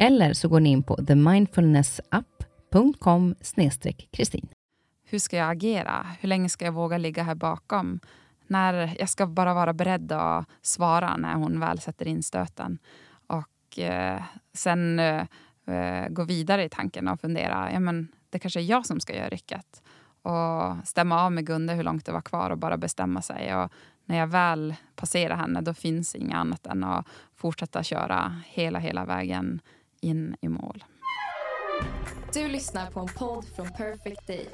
Eller så går ni in på themindfulnessapp.com kristin. Hur ska jag agera? Hur länge ska jag våga ligga här bakom? När jag ska bara vara beredd att svara när hon väl sätter in stöten. Och eh, sen eh, eh, gå vidare i tanken och fundera. Ja, men det kanske är jag som ska göra rycket. Och stämma av med Gunde hur långt det var kvar och bara bestämma sig. Och när jag väl passerar henne då finns inget annat än att fortsätta köra hela, hela vägen in i mål. Du lyssnar på en podd från Perfect Day.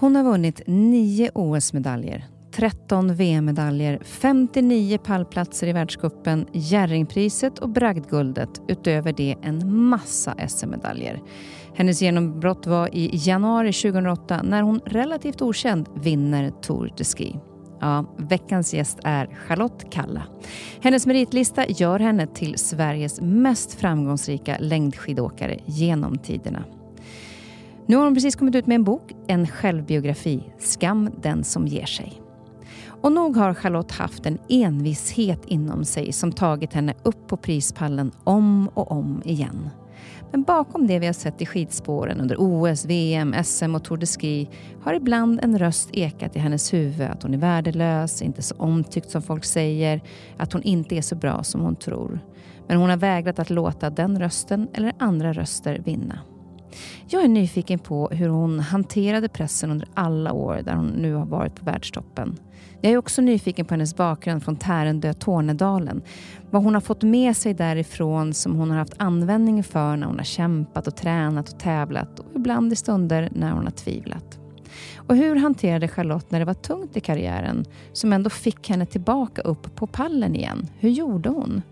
Hon har vunnit nio OS-medaljer, 13 VM-medaljer, 59 pallplatser i världskuppen, Jerringpriset och bragdguldet. Utöver det en massa SM-medaljer. Hennes genombrott var i januari 2008 när hon relativt okänd vinner Tour de Ski. Ja, veckans gäst är Charlotte Kalla. Hennes meritlista gör henne till Sveriges mest framgångsrika längdskidåkare genom tiderna. Nu har hon precis kommit ut med en bok, en självbiografi, Skam den som ger sig. Och nog har Charlotte haft en envishet inom sig som tagit henne upp på prispallen om och om igen. Men bakom det vi har sett i skidspåren under OS, VM, SM och Tour de Ski har ibland en röst ekat i hennes huvud att hon är värdelös, inte så omtyckt som folk säger, att hon inte är så bra som hon tror. Men hon har vägrat att låta den rösten eller andra röster vinna. Jag är nyfiken på hur hon hanterade pressen under alla år där hon nu har varit på världstoppen. Jag är också nyfiken på hennes bakgrund från Tärendö, Tornedalen. Vad hon har fått med sig därifrån som hon har haft användning för när hon har kämpat och tränat och tävlat och ibland i stunder när hon har tvivlat. Och hur hanterade Charlotte när det var tungt i karriären som ändå fick henne tillbaka upp på pallen igen? Hur gjorde hon?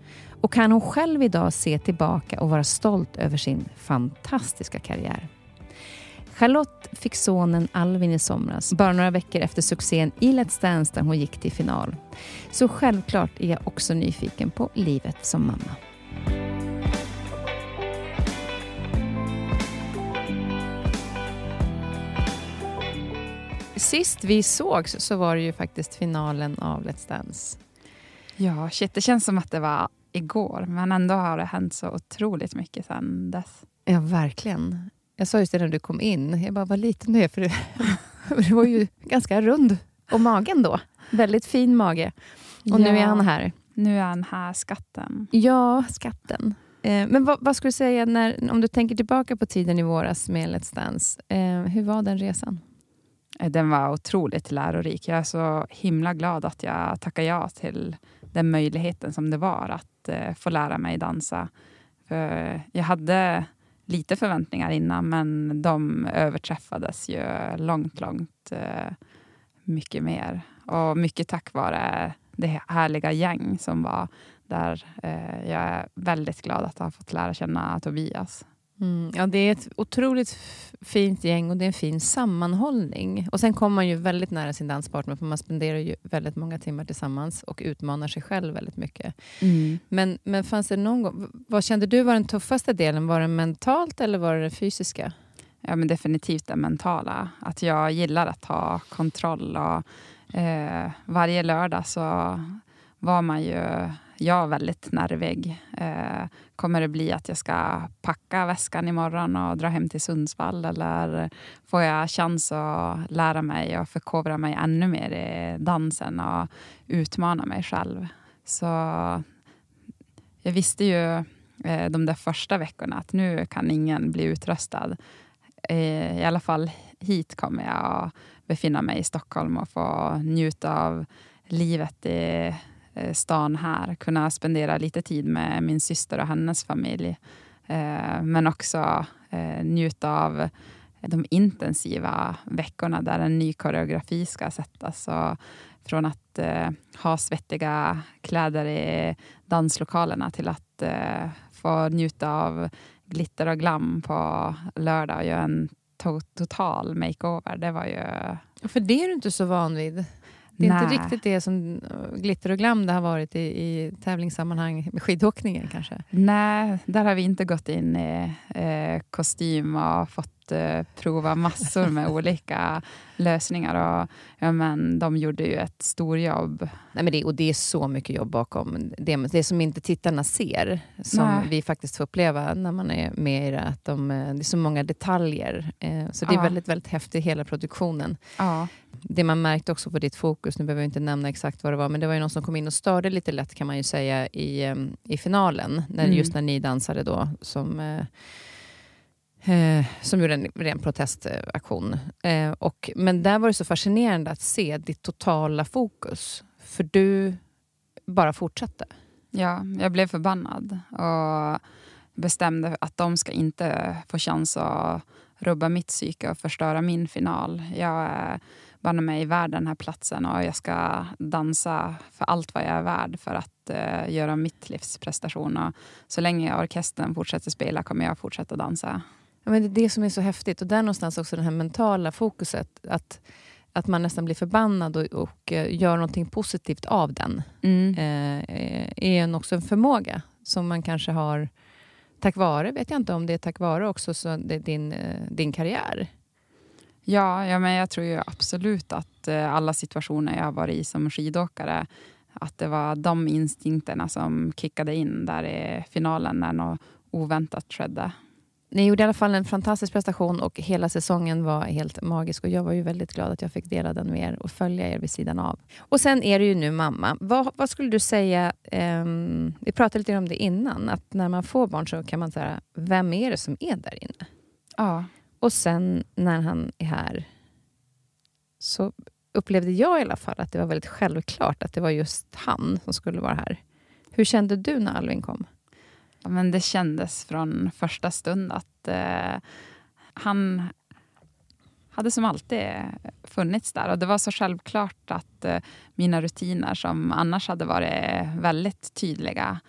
Och kan hon själv idag se tillbaka och vara stolt över sin fantastiska karriär? Charlotte fick sonen Alvin i somras, bara några veckor efter succén i Let's Dance där hon gick till final. Så självklart är jag också nyfiken på livet som mamma. Sist vi sågs så var det ju faktiskt finalen av Let's Dance. Ja, shit, det känns som att det var igår, men ändå har det hänt så otroligt mycket sedan dess. Ja, verkligen. Jag sa just det när du kom in, jag bara, vad liten du är, för du, du var ju ganska rund. Och magen då, väldigt fin mage. Och ja, nu är han här. Nu är han här, skatten. Ja, skatten. Eh, men vad, vad skulle du säga, när, om du tänker tillbaka på tiden i våras med Let's Dance, eh, hur var den resan? Eh, den var otroligt lärorik. Jag är så himla glad att jag tackade ja till den möjligheten som det var att eh, få lära mig dansa. För jag hade lite förväntningar innan, men de överträffades ju långt, långt eh, mycket mer. Och mycket tack vare det härliga gäng som var där. Eh, jag är väldigt glad att ha fått lära känna Tobias. Mm, ja, det är ett otroligt fint gäng och det är en fin sammanhållning. Och Sen kommer man ju väldigt nära sin danspartner, för man spenderar ju väldigt många timmar tillsammans och utmanar sig själv väldigt mycket. Mm. Men, men fanns det någon gång, vad kände du var den tuffaste delen? Var det mentalt eller var det det fysiska? Ja, men definitivt det mentala. Att jag gillar att ha kontroll. Och, eh, varje lördag så var man ju jag väldigt nervig. Eh, kommer det bli att jag ska packa väskan imorgon och dra hem till Sundsvall? Eller får jag chans att lära mig och förkovra mig ännu mer i dansen och utmana mig själv? Så jag visste ju eh, de där första veckorna att nu kan ingen bli utröstad. Eh, I alla fall hit kommer jag att befinna mig i Stockholm och få njuta av livet i Eh, stan här. Kunna spendera lite tid med min syster och hennes familj. Eh, men också eh, njuta av de intensiva veckorna där en ny koreografi ska sättas. Och från att ha svettiga kläder i danslokalerna till att få njuta av glitter och glam på lördag och göra en to total makeover. Det var ju... För det är du inte så van vid? Det är Nej. inte riktigt det som eh, glitter och glam det har varit i, i tävlingssammanhang med skidåkningen kanske? Nej, där har vi inte gått in i eh, kostym och fått eh, prova massor med olika lösningar. Och, ja, men, de gjorde ju ett storjobb. Nej, men det, och det är så mycket jobb bakom. Det, det som inte tittarna ser, som Nej. vi faktiskt får uppleva när man är med i det. Att de, eh, det är så många detaljer. Eh, så det är ja. väldigt, väldigt häftigt, hela produktionen. Ja det man märkte också på ditt fokus, nu behöver jag inte nämna exakt vad det var, men det var ju någon som kom in och störde lite lätt kan man ju säga i, ehm, i finalen, när, mm. just när ni dansade då, som, eh, eh, som gjorde en ren protestaktion. Eh, och, men där var det så fascinerande att se ditt totala fokus, för du bara fortsatte. Ja, jag blev förbannad och bestämde att de ska inte få chans att rubba mitt psyke och förstöra min final. Jag är banne mig värd den här platsen och jag ska dansa för allt vad jag är värd för att uh, göra mitt livs prestation. Och så länge orkestern fortsätter spela kommer jag fortsätta dansa. Ja, men det är det som är så häftigt och där någonstans också det här mentala fokuset. Att, att man nästan blir förbannad och, och uh, gör någonting positivt av den. Mm. Uh, är en också en förmåga som man kanske har tack vare, vet jag inte om det är tack vare också så din, din karriär. Ja, ja men jag tror ju absolut att eh, alla situationer jag har varit i som skidåkare, att det var de instinkterna som kickade in där i finalen när något oväntat skedde. Ni gjorde i alla fall en fantastisk prestation och hela säsongen var helt magisk. Och Jag var ju väldigt glad att jag fick dela den med er och följa er vid sidan av. Och Sen är du ju nu mamma. Vad, vad skulle du säga, um, vi pratade lite om det innan, att när man får barn så kan man säga, vem är det som är där inne? Ja. Och sen när han är här så upplevde jag i alla fall att det var väldigt självklart att det var just han som skulle vara här. Hur kände du när Alvin kom? Men det kändes från första stund att eh, han hade som alltid funnits där. Och Det var så självklart att eh, mina rutiner, som annars hade varit väldigt tydliga,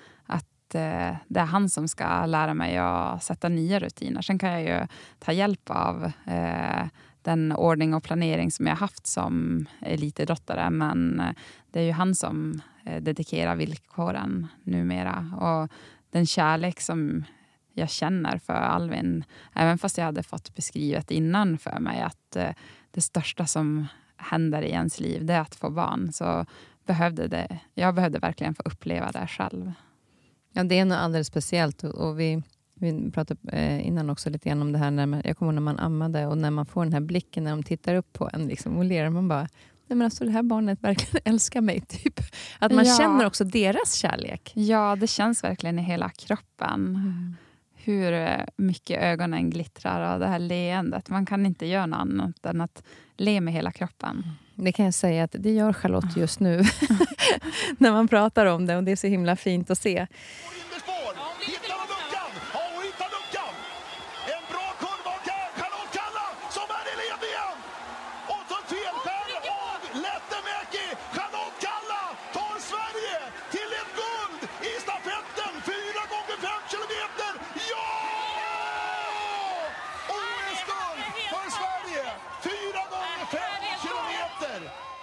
eh, det är han som ska lära mig att sätta nya rutiner. Sen kan jag ju ta hjälp av eh, den ordning och planering som jag haft som elitidrottare. Men eh, det är ju han som eh, dedikerar villkoren numera. Och den kärlek som jag känner för Alvin, även fast jag hade fått beskrivet innan för mig att eh, det största som händer i ens liv, det är att få barn. Så behövde det, jag behövde verkligen få uppleva det själv. Ja, det är något alldeles speciellt. Och vi, vi pratade eh, innan också lite grann om det här, när man, jag kommer ihåg när man ammade och när man får den här blicken när de tittar upp på en liksom, och ler. Man bara, nej men alltså det här barnet verkligen älskar mig. Typ. Att man ja. känner också deras kärlek. Ja, det känns verkligen i hela kroppen. Mm. Hur eh, mycket ögonen glittrar och det här leendet. Man kan inte göra något annat än att le med hela kroppen. Det kan jag säga att det gör Charlotte just nu. när man pratar om det och det är så himla fint att se.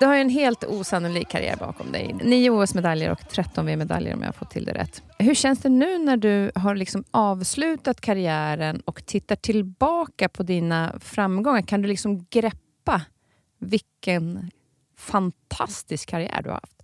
Du har en helt osannolik karriär bakom dig. Nio OS-medaljer och 13 VM-medaljer om jag har fått till det rätt. Hur känns det nu när du har liksom avslutat karriären och tittar tillbaka på dina framgångar? Kan du liksom greppa vilken fantastisk karriär du har haft?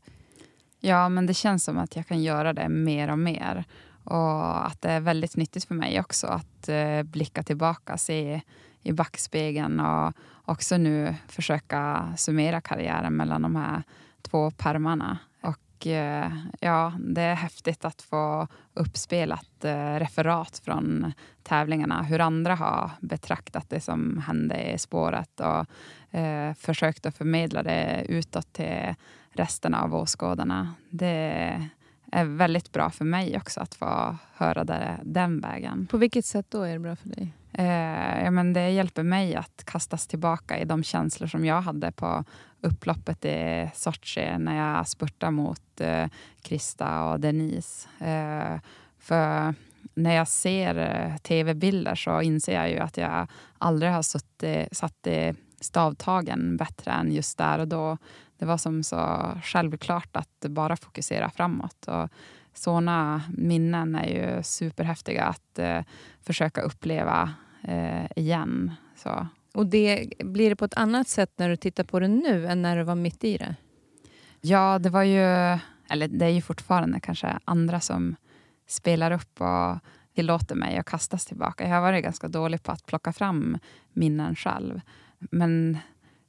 Ja, men det känns som att jag kan göra det mer och mer. Och att det är väldigt nyttigt för mig också att eh, blicka tillbaka, se i backspegeln och också nu försöka summera karriären mellan de här två permarna. Och eh, ja, det är häftigt att få uppspelat eh, referat från tävlingarna, hur andra har betraktat det som hände i spåret och eh, försökt att förmedla det utåt till resten av åskådarna. Det är väldigt bra för mig också att få höra det den vägen. På vilket sätt då är det bra för dig? Eh, ja, men det hjälper mig att kastas tillbaka i de känslor som jag hade på upploppet i Sochi när jag spurtade mot eh, Krista och Denise. Eh, för när jag ser eh, tv-bilder så inser jag ju att jag aldrig har suttit, satt i stavtagen bättre än just där och då. Det var som så självklart att bara fokusera framåt. Och såna minnen är ju superhäftiga att eh, försöka uppleva eh, igen. Så. Och det, blir det på ett annat sätt när du tittar på det nu än när du var mitt i det? Ja, det var ju... Eller det är ju fortfarande kanske andra som spelar upp och tillåter mig att kastas tillbaka. Jag har varit ganska dålig på att plocka fram minnen själv. Men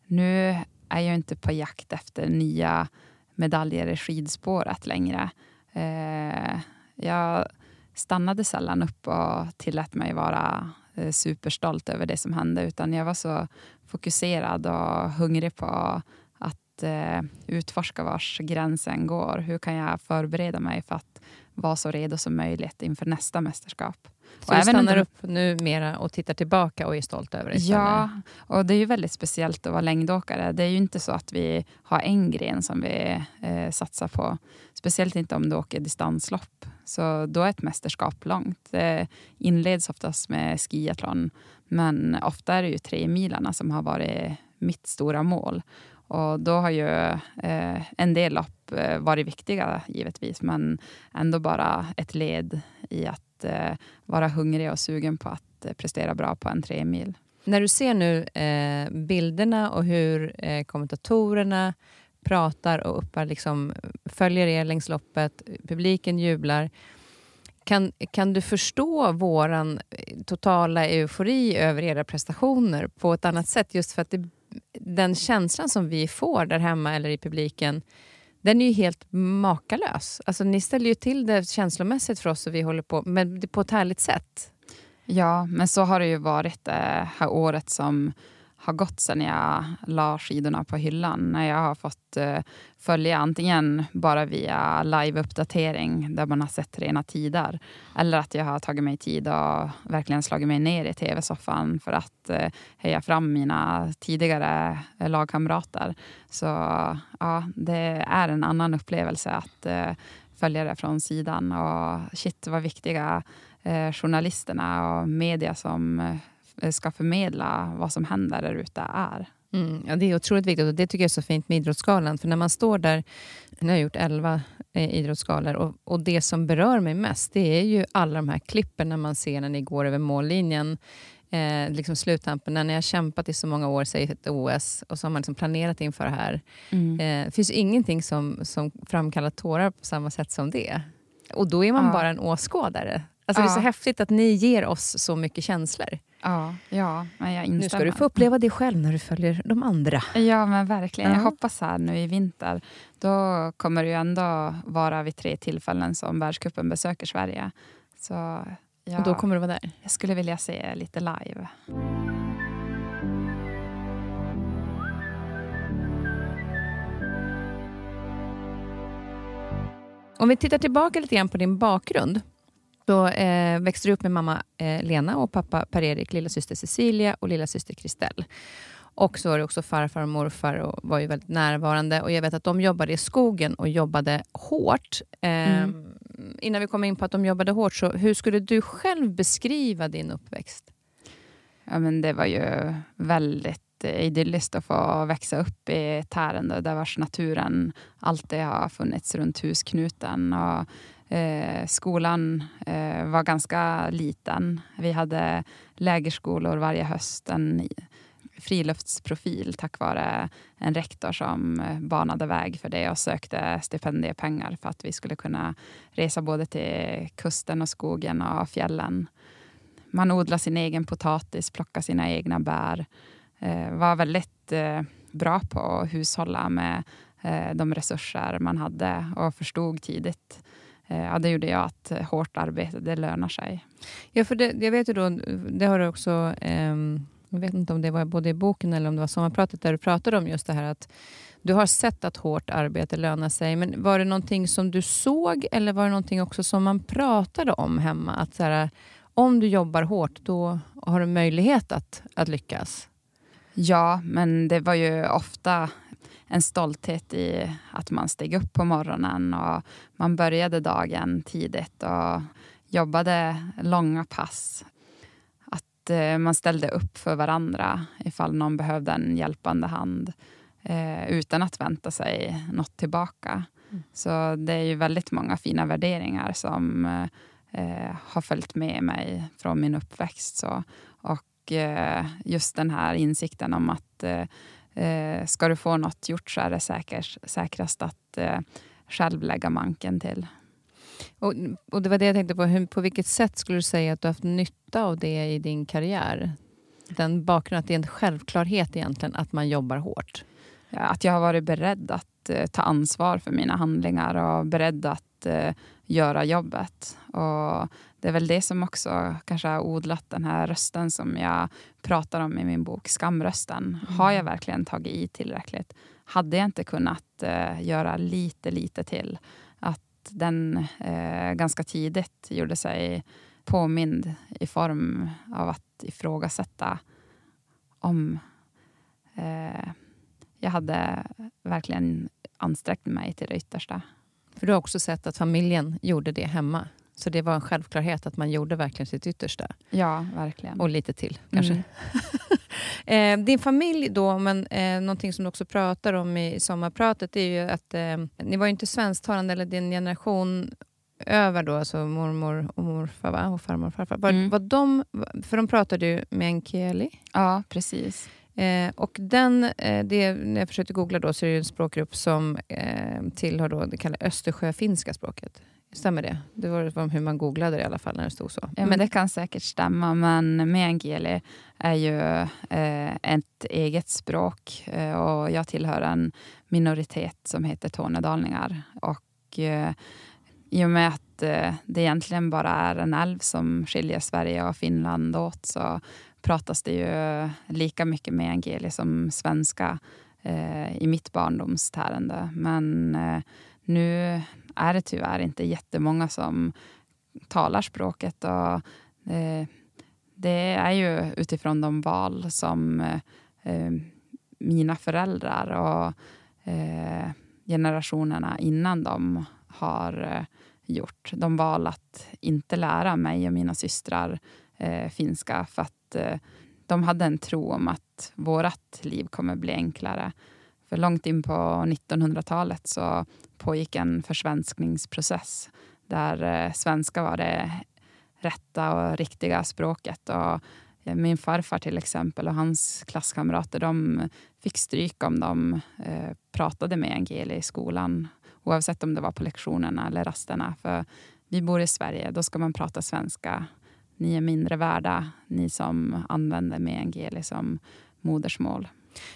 nu är jag inte på jakt efter nya medaljer i skidspåret längre. Eh, jag stannade sällan upp och tillät mig vara eh, superstolt över det som hände. Utan jag var så fokuserad och hungrig på att eh, utforska vars gränsen går. Hur kan jag förbereda mig för att vara så redo som möjligt inför nästa mästerskap? Så och du stannar upp nu mera och tittar tillbaka och är stolt över det? Ja, och det är ju väldigt speciellt att vara längdåkare. Det är ju inte så att vi har en gren som vi eh, satsar på. Speciellt inte om du åker distanslopp. Så då är ett mästerskap långt. Det inleds oftast med skiathlon. Men ofta är det ju tre milarna som har varit mitt stora mål. Och då har ju eh, en del lopp eh, varit viktiga givetvis, men ändå bara ett led i att eh, vara hungrig och sugen på att eh, prestera bra på en tre mil. När du ser nu eh, bilderna och hur eh, kommentatorerna pratar och uppar, liksom, följer er längs loppet, publiken jublar. Kan, kan du förstå vår eh, totala eufori över era prestationer på ett annat sätt? Just för att det, den känslan som vi får där hemma eller i publiken den är ju helt makalös. Alltså, ni ställer ju till det känslomässigt för oss och vi håller på, men på ett härligt sätt. Ja, men så har det ju varit det här året som har gått sen jag la skidorna på hyllan. När jag har fått uh, följa antingen bara via live-uppdatering där man har sett rena tider. Eller att jag har tagit mig tid och verkligen slagit mig ner i tv-soffan för att eh, uh, heja fram mina tidigare eh, lagkamrater. Så ja, det är en annan upplevelse att uh, följa det från sidan. Och shit vad viktiga journalisterna och media som ska förmedla vad som händer där ute är. Mm, ja, det är otroligt viktigt och det tycker jag är så fint med Idrottsgalan. För när man står där, nu har jag gjort elva eh, idrottsgalor och, och det som berör mig mest, det är ju alla de här klippen när man ser när ni går över mållinjen. Eh, liksom sluttampen, när ni har kämpat i så många år, säg ett OS, och så har man liksom planerat inför det här. Mm. Eh, det finns ingenting som, som framkallar tårar på samma sätt som det. Och då är man ja. bara en åskådare. Alltså ja. Det är så häftigt att ni ger oss så mycket känslor. Ja, ja men jag instämmer. Nu ska du få uppleva det själv när du följer de andra. Ja, men verkligen. Ja. Jag hoppas här nu i vinter, då kommer det ju ändå vara vid tre tillfällen som världscupen besöker Sverige. Så, ja, Och då kommer du vara där? Jag skulle vilja se lite live. Om vi tittar tillbaka lite grann på din bakgrund. Då eh, växte du upp med mamma eh, Lena och pappa Per-Erik, lilla syster Cecilia och lilla syster Kristel. Och så var det också farfar och morfar och var ju väldigt närvarande. Och Jag vet att de jobbade i skogen och jobbade hårt. Eh, mm. Innan vi kommer in på att de jobbade hårt, så hur skulle du själv beskriva din uppväxt? Ja, men det var ju väldigt Eh, idylliskt att få växa upp i Tärendö där vars naturen alltid har funnits runt husknuten. Och Eh, skolan eh, var ganska liten. Vi hade lägerskolor varje höst. En friluftsprofil tack vare en rektor som eh, banade väg för det och sökte stipendiepengar för att vi skulle kunna resa både till kusten och skogen och fjällen. Man odlar sin egen potatis, plockar sina egna bär. Eh, var väldigt eh, bra på att hushålla med eh, de resurser man hade och förstod tidigt eh, ja, det gjorde jag att eh, hårt arbete, det lönar sig. Ja, för det, jag vet ju då, det har du också, eh, jag vet inte om det var både i boken eller om det var sommarpratet, där du pratade om just det här att du har sett att hårt arbete lönar sig, men var det någonting som du såg eller var det någonting också som man pratade om hemma? Att så här, om du jobbar hårt, då har du möjlighet att, att lyckas? Ja, men det var ju ofta en stolthet i att man steg upp på morgonen och man började dagen tidigt och jobbade långa pass. Att eh, man ställde upp för varandra ifall någon behövde en hjälpande hand eh, utan att vänta sig något tillbaka. Mm. Så det är ju väldigt många fina värderingar som eh, har följt med mig från min uppväxt. Så. Och eh, just den här insikten om att eh, eh, ska du få något gjort så är det säkert, säkrast att själv lägga manken till. Och, och, Det var det jag tänkte på. Hur, på vilket sätt skulle du säga att du har haft nytta av det i din karriär? Den bakgrunden att det är en självklarhet egentligen att man jobbar hårt. Ja, att jag har varit beredd att eh, ta ansvar för mina handlingar och beredd att eh, göra jobbet. Och det är väl det som också kanske har odlat den här rösten som jag pratar om i min bok, skamrösten. Mm. Har jag verkligen tagit i tillräckligt? Hade jag inte kunnat uh, göra lite, lite till? Att den uh, ganska tidigt gjorde sig påmind i form av att ifrågasätta om uh, jag hade verkligen ansträngt mig till det yttersta. För du har också sett att familjen gjorde det hemma? Så det var en självklarhet att man gjorde verkligen sitt yttersta. Ja, verkligen. Och lite till kanske. Mm. eh, din familj då, men eh, någonting som du också pratar om i sommarpratet, är ju att eh, ni var ju inte svensktalande, eller din generation över då, alltså mormor och morfar va? och farmor och farfar. Var, mm. var de, för de pratade ju meänkieli. Ja, precis. Eh, och den, eh, det, när jag försökte googla då, så är det en språkgrupp som eh, tillhör då det kallas östersjöfinska språket. Stämmer det? Det var hur man googlade det i alla fall när det stod så. Ja, men det kan säkert stämma, men meänkieli är ju eh, ett eget språk eh, och jag tillhör en minoritet som heter tornedalningar. Och eh, i och med att eh, det egentligen bara är en älv som skiljer Sverige och Finland åt så pratas det ju lika mycket meänkieli som svenska eh, i mitt barndomstärande. Men eh, nu är det tyvärr inte jättemånga som talar språket. Och, eh, det är ju utifrån de val som eh, eh, mina föräldrar och eh, generationerna innan dem har eh, gjort. De val att inte lära mig och mina systrar eh, finska för att eh, de hade en tro om att vårt liv kommer bli enklare. För långt in på 1900-talet så pågick en försvenskningsprocess där eh, svenska var det rätta och riktiga språket. Och eh, min farfar till exempel och hans klasskamrater de fick stryk om de eh, pratade med Angeli i skolan oavsett om det var på lektionerna eller rasterna. För vi bor i Sverige, då ska man prata svenska. Ni är mindre värda, ni som använder meänkieli som modersmål.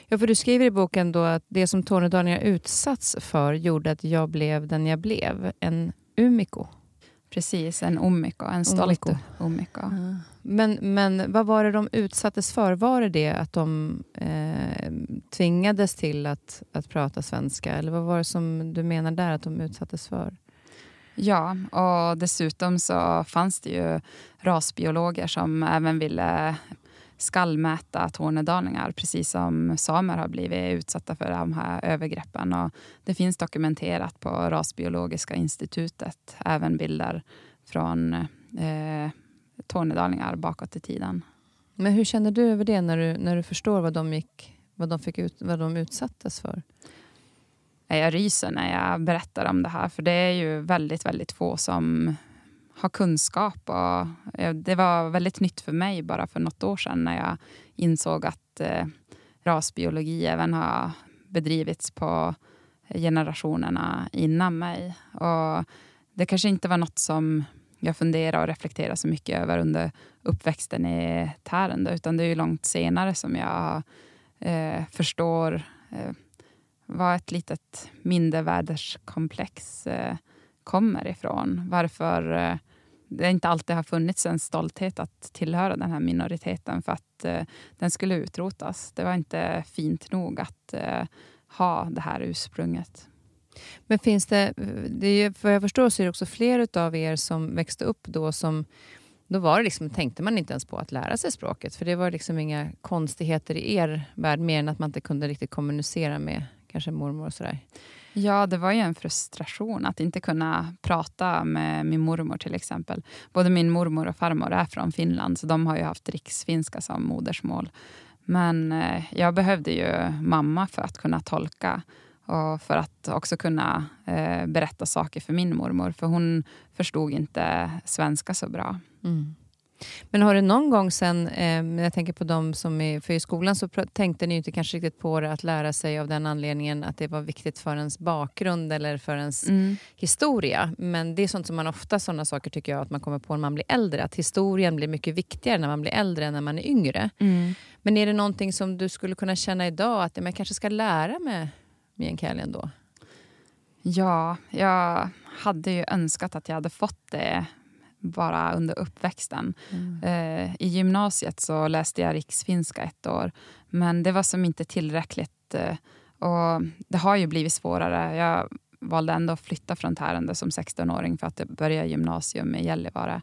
Ja, för du skriver i boken då att det som tornedalingar utsatts för gjorde att jag blev den jag blev, en umiko. Precis, en omiko, en stolt omiko. Ja. Men, men vad var det de utsattes för? Var det det att de eh, tvingades till att, att prata svenska? Eller vad var det som du menar där att de utsattes för? Ja, och dessutom så fanns det ju rasbiologer som även ville skallmäta tornedalingar precis som samer har blivit utsatta för de här övergreppen. Och det finns dokumenterat på Rasbiologiska institutet även bilder från eh, tornedalingar bakåt i tiden. Men hur känner du över det när du, när du förstår vad de, gick, vad, de fick ut, vad de utsattes för? Jag ryser när jag berättar om det här för det är ju väldigt, väldigt få som ha kunskap. Och eh, det var väldigt nytt för mig bara för något år sedan när jag insåg att eh, rasbiologi även har bedrivits på generationerna innan mig. Och det kanske inte var något som jag funderade och reflekterade så mycket över under uppväxten i Tärendö, utan det är ju långt senare som jag eh, förstår eh, vad ett litet mindervärdeskomplex eh, kommer ifrån. Varför eh, det inte alltid har funnits en stolthet att tillhöra den här minoriteten för att eh, den skulle utrotas. Det var inte fint nog att eh, ha det här ursprunget. Men finns det, det är, för jag förstår så är det också fler av er som växte upp då som då var det liksom, tänkte man inte ens på att lära sig språket. För det var liksom inga konstigheter i er värld, mer än att man inte kunde riktigt kommunicera med kanske mormor och sådär. Ja, det var ju en frustration att inte kunna prata med min mormor till exempel. Både min mormor och farmor är från Finland, så de har ju haft riksfinska som modersmål. Men eh, jag behövde ju mamma för att kunna tolka och för att också kunna eh, berätta saker för min mormor. För hon förstod inte svenska så bra. Mm. Men har du någon gång sen, eh, jag tänker på de som är, för i skolan så tänkte ni inte kanske riktigt på det att lära sig av den anledningen att det var viktigt för ens bakgrund eller för ens mm. historia. Men det är sånt som man ofta, sådana saker tycker jag att man kommer på när man blir äldre. Att historien blir mycket viktigare när man blir äldre än när man är yngre. Mm. Men är det någonting som du skulle kunna känna idag att jag kanske ska lära mig meänkieli då? Ja, jag hade ju önskat att jag hade fått det bara under uppväxten. Mm. Eh, I gymnasiet så läste jag riksfinska ett år, men det var som inte tillräckligt. Eh, och det har ju blivit svårare. Jag valde ändå att flytta från Tärendö som 16-åring för att börja gymnasium i Gällivare.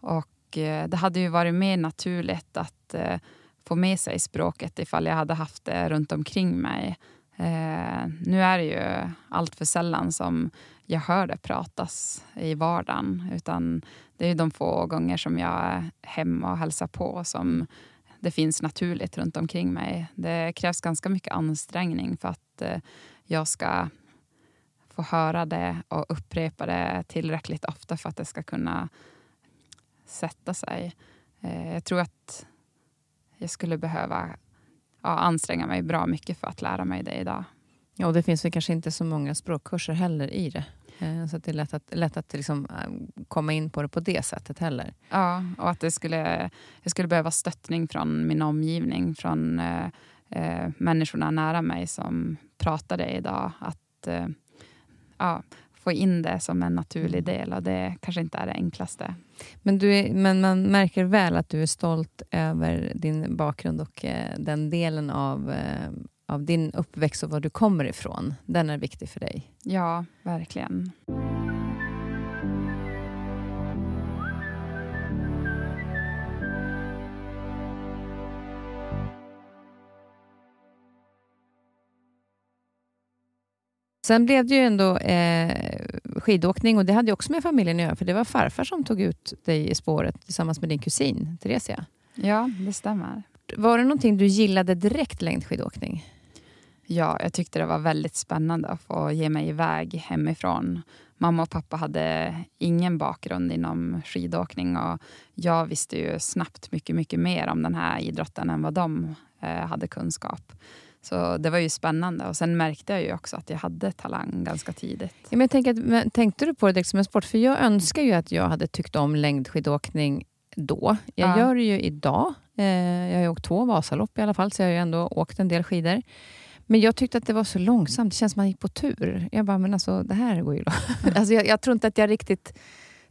Och eh, det hade ju varit mer naturligt att eh, få med sig språket ifall jag hade haft det runt omkring mig. Eh, nu är det ju allt för sällan som jag hör det pratas i vardagen. Utan det är de få gånger som jag är hemma och hälsar på som det finns naturligt runt omkring mig. Det krävs ganska mycket ansträngning för att eh, jag ska få höra det och upprepa det tillräckligt ofta för att det ska kunna sätta sig. Eh, jag tror att jag skulle behöva ja, anstränga mig bra mycket för att lära mig det idag. Ja, och det finns väl kanske inte så många språkkurser heller i det. Eh, så det är lätt att, lätt att liksom eh, komma in på det på det sättet heller. Ja, och att det skulle, jag skulle behöva stöttning från min omgivning, från eh, eh, människorna nära mig som pratar det idag. Att eh, ja, få in det som en naturlig mm. del och det kanske inte är det enklaste. Men, du är, men man märker väl att du är stolt över din bakgrund och eh, den delen av, av din uppväxt och var du kommer ifrån. Den är viktig för dig. Ja, verkligen. Sen blev det ju ändå eh, skidåkning och det hade ju också med familjen att göra för det var farfar som tog ut dig i spåret tillsammans med din kusin Theresia. Ja, det stämmer. Var det någonting du gillade direkt längdskidåkning? Ja, jag tyckte det var väldigt spännande att få ge mig iväg hemifrån. Mamma och pappa hade ingen bakgrund inom skidåkning och jag visste ju snabbt mycket, mycket mer om den här idrotten än vad de eh, hade kunskap. Så det var ju spännande. Och Sen märkte jag ju också att jag hade talang ganska tidigt. Ja, men jag tänker men, tänkte du på det som en sport? För jag önskar ju att jag hade tyckt om längdskidåkning då. Jag ja. gör det ju idag. Eh, jag har ju åkt två Vasalopp i alla fall, så jag har ju ändå åkt en del skidor. Men jag tyckte att det var så långsamt. Det känns som att man gick på tur. Jag bara, men alltså det här går ju då. alltså, jag, jag tror inte att jag riktigt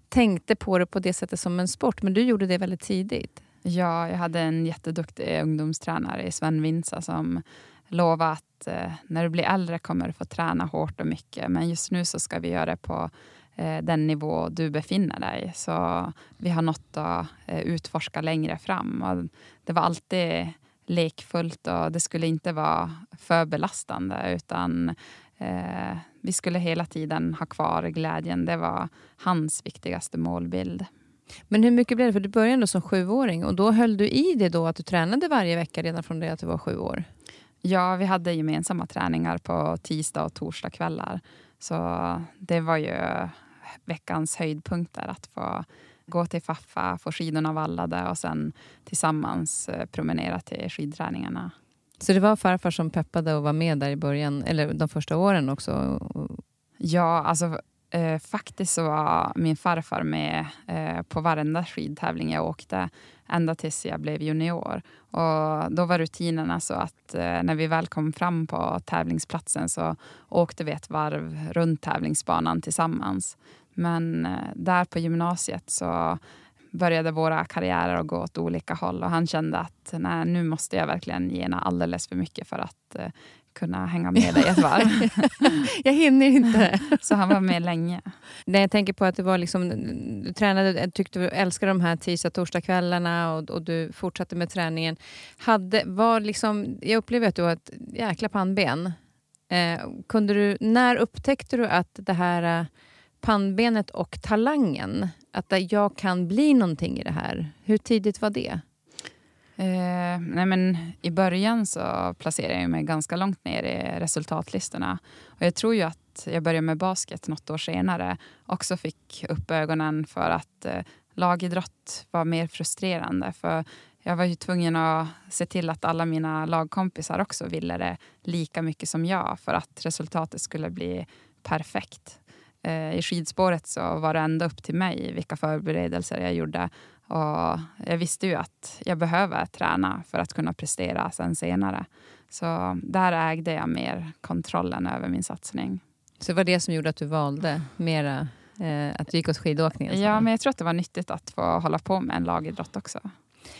tänkte på det på det sättet som en sport. Men du gjorde det väldigt tidigt. Ja, jag hade en jätteduktig ungdomstränare, Sven Vinsa, som lova att eh, när du blir äldre kommer du få träna hårt och mycket. Men just nu så ska vi göra det på eh, den nivå du befinner dig. Så vi har nått att eh, utforska längre fram. Och det var alltid lekfullt och det skulle inte vara för belastande. utan eh, Vi skulle hela tiden ha kvar glädjen. Det var hans viktigaste målbild. Men hur mycket blev det? För du började ändå som sjuåring och då höll du i det då att du tränade varje vecka redan från det att du var sju år? Ja, vi hade gemensamma träningar på tisdag och torsdagskvällar. Så det var ju veckans höjdpunkter att få gå till Faffa, få skidorna vallade och sen tillsammans eh, promenera till skidträningarna. Så det var farfar som peppade och var med där i början, eller de första åren också? Ja, alltså eh, faktiskt så var min farfar med eh, på varenda skidtävling jag åkte ända tills jag blev junior. Och då var rutinerna så att eh, när vi väl kom fram på tävlingsplatsen så åkte vi ett varv runt tävlingsbanan tillsammans. Men eh, där på gymnasiet så började våra karriärer att gå åt olika håll och han kände att nej, nu måste jag verkligen gena alldeles för mycket för att eh, kunna hänga med dig ett varv. jag hinner inte. Så han var med länge. Nej, jag tänker på att det var liksom, du tränade, tyckte du älskade de här tisdag torsdagskvällarna och, och du fortsatte med träningen. Hade, var liksom, jag upplever att du har ett jäkla pannben. Eh, kunde du, när upptäckte du att det här eh, pannbenet och talangen, att jag kan bli någonting i det här. Hur tidigt var det? Eh, nej men, I början så placerade jag mig ganska långt ner i resultatlistorna. Och jag tror ju att jag började med basket något år senare också fick upp ögonen för att eh, lagidrott var mer frustrerande. För jag var ju tvungen att se till att alla mina lagkompisar också ville det lika mycket som jag för att resultatet skulle bli perfekt. Eh, I skidspåret så var det ändå upp till mig vilka förberedelser jag gjorde. Och jag visste ju att jag behöver träna för att kunna prestera sen senare. Så där ägde jag mer kontrollen över min satsning. Så det var det som gjorde att du valde mera eh, att du gick åt skidåkningen? Ja, men jag tror att det var nyttigt att få hålla på med en lagidrott också.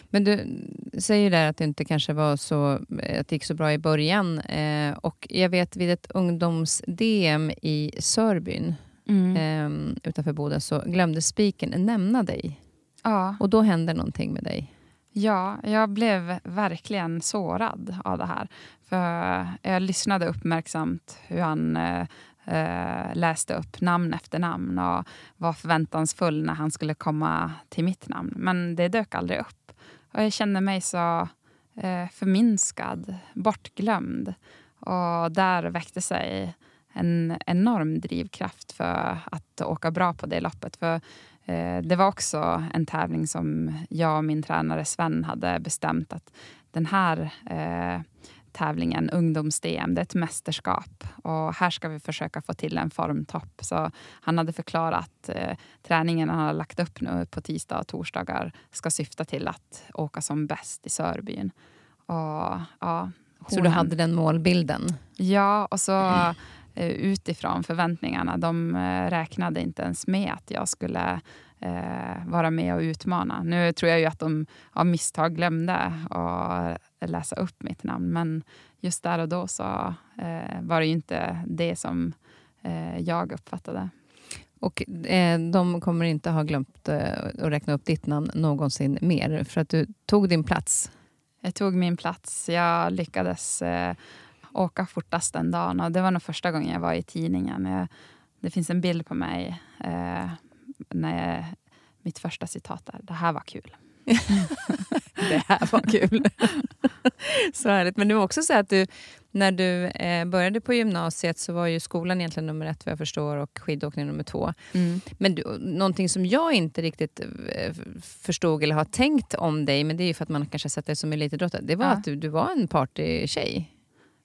Men du säger där att det inte kanske var så, att det gick så bra i början. Eh, och jag vet vid ett ungdoms-DM i Sörbyn mm. eh, utanför Boden så glömde spiken nämna dig. Ja. Och då hände någonting med dig. Ja, jag blev verkligen sårad av det här. För Jag lyssnade uppmärksamt hur han eh, eh, läste upp namn efter namn och var förväntansfull när han skulle komma till mitt namn. Men det dök aldrig upp. Och jag kände mig så eh, förminskad, bortglömd. Och där väckte sig en enorm drivkraft för att åka bra på det loppet. För eh, det var också en tävling som jag och min tränare Sven hade bestämt att den här eh, tävlingen, ungdoms-DM, det är ett mästerskap. Och här ska vi försöka få till en formtopp. Så han hade förklarat eh, träningen han har lagt upp nu på tisdag och torsdagar ska syfta till att åka som bäst i Sörbyn. Och, ja, så du hade den målbilden? Ja, och så mm utifrån förväntningarna. De eh, räknade inte ens med att jag skulle eh, vara med och utmana. Nu tror jag ju att de av misstag glömde att läsa upp mitt namn. Men just där och då så var det ju inte det som jag uppfattade. Och eh, de kommer inte ha glömt eh, att räkna upp ditt namn någonsin mer, för att du tog din plats. Jag tog min plats. Jag lyckades eh, åka fortast den dagen. Och det var nog första gången jag var i tidningen. Jag, det finns en bild på mig eh, när jag, mitt första citat där. Det här var kul. det här var kul. så härligt. Men det var också så att du, när du eh, började på gymnasiet så var ju skolan egentligen nummer ett vad jag förstår och skidåkning nummer två. Mm. Men du, någonting som jag inte riktigt eh, förstod eller har tänkt om dig, men det är ju för att man kanske sett dig som elitidrottare, det var ja. att du, du var en partytjej.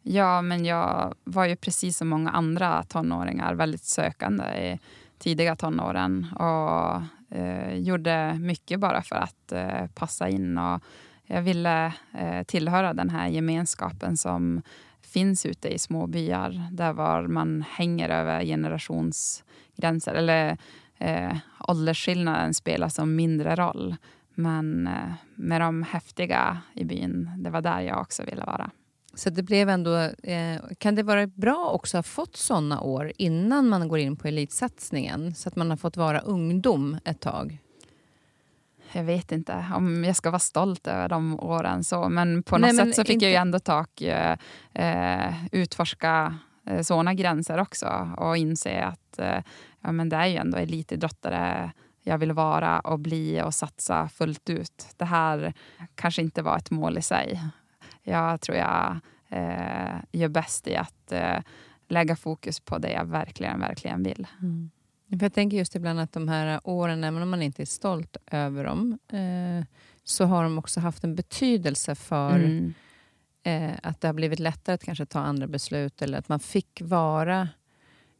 Ja, men jag var ju precis som många andra tonåringar väldigt sökande i tidiga tonåren och eh, gjorde mycket bara för att eh, passa in. Och jag ville eh, tillhöra den här gemenskapen som finns ute i små byar där var man hänger över generationsgränser. Eller eh, åldersskillnaden spelar som mindre roll. Men eh, med de häftiga i byn, det var där jag också ville vara. Så det blev ändå, eh, kan det vara bra också att ha fått såna år innan man går in på elitsatsningen? Så att man har fått vara ungdom ett tag? Jag vet inte om jag ska vara stolt över de åren. så Men på något Nej, sätt så fick inte... jag ju ändå tak, eh, eh, utforska eh, såna gränser också och inse att eh, ja, men det är ju ändå elitidrottare jag vill vara och bli och satsa fullt ut. Det här kanske inte var ett mål i sig jag tror jag eh, gör bäst i att eh, lägga fokus på det jag verkligen, verkligen vill. Mm. För jag tänker just ibland att de här åren, även om man inte är stolt över dem, eh, så har de också haft en betydelse för mm. eh, att det har blivit lättare att kanske ta andra beslut eller att man fick vara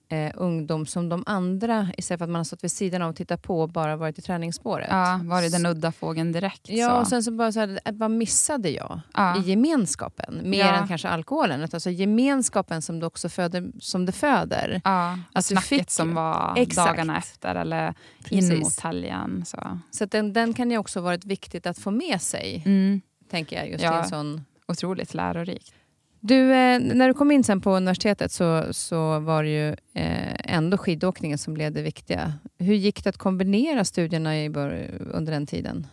eh, ungdom som de andra istället för att man har stått vid sidan av och tittat på och bara varit i träningsspåret. Ja, var det den udda fågeln direkt? Ja, så. och sen så bara så här, vad missade jag ja. i gemenskapen? Mer Ja. än kanske alkoholen. Alltså gemenskapen som det också föder, som det föder. Ja, Att snacket fick- som var Exakt. dagarna efter eller in Precis. mot helgen. Så. Så den, den kan ju också varit viktigt att få med sig, Mm, tänker jag. Just Ja. i en sån... otroligt lärorikt. Du, eh, när du kom in sen på universitetet så, så var det ju eh, ändå skidåkningen som blev det viktiga. Hur gick det att kombinera studierna i bör, under den tiden?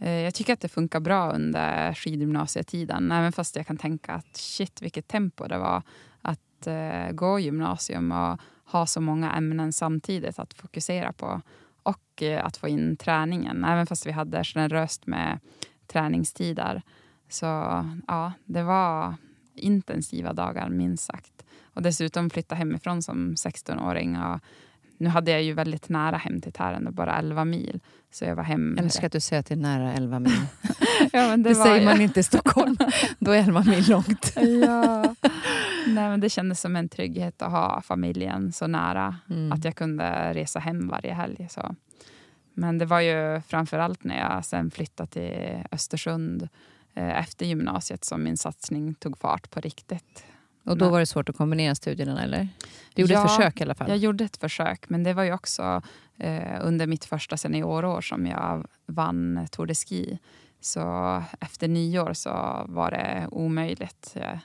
Eh, jag tycker att det funkar bra under skidgymnasietiden. Även fast jag kan tänka att shit vilket tempo det var att gå gymnasium och ha så många ämnen samtidigt att fokusera på. Och att få in träningen. Även fast vi hade generöst med träningstider. Så ja, det var intensiva dagar minst sagt. Och dessutom flytta hemifrån som 16-åring. Och nu hade jag ju väldigt nära hem till Tärendö, bara 11 mil. Så jag var hem... Jag älskar att du säger att det är nära 11 mil. Ja, Det, det, var säger ju- man inte i Stockholm. Då är 11 mil långt. Ja. Nej, men det kändes som en trygghet att ha familjen så nära. Mm. Att jag kunde resa hem varje helg. Så. Men det var ju framförallt när jag sen flyttade till Östersund efter gymnasiet som min satsning tog fart på riktigt. Och då var det svårt att kombinera studierna, eller? Du gjorde Ja, ett försök i alla fall. Jag gjorde ett försök, men det var ju också eh, under mitt första seniorår som jag vann Tour de Ski. Så efter nyår så var det omöjligt eh,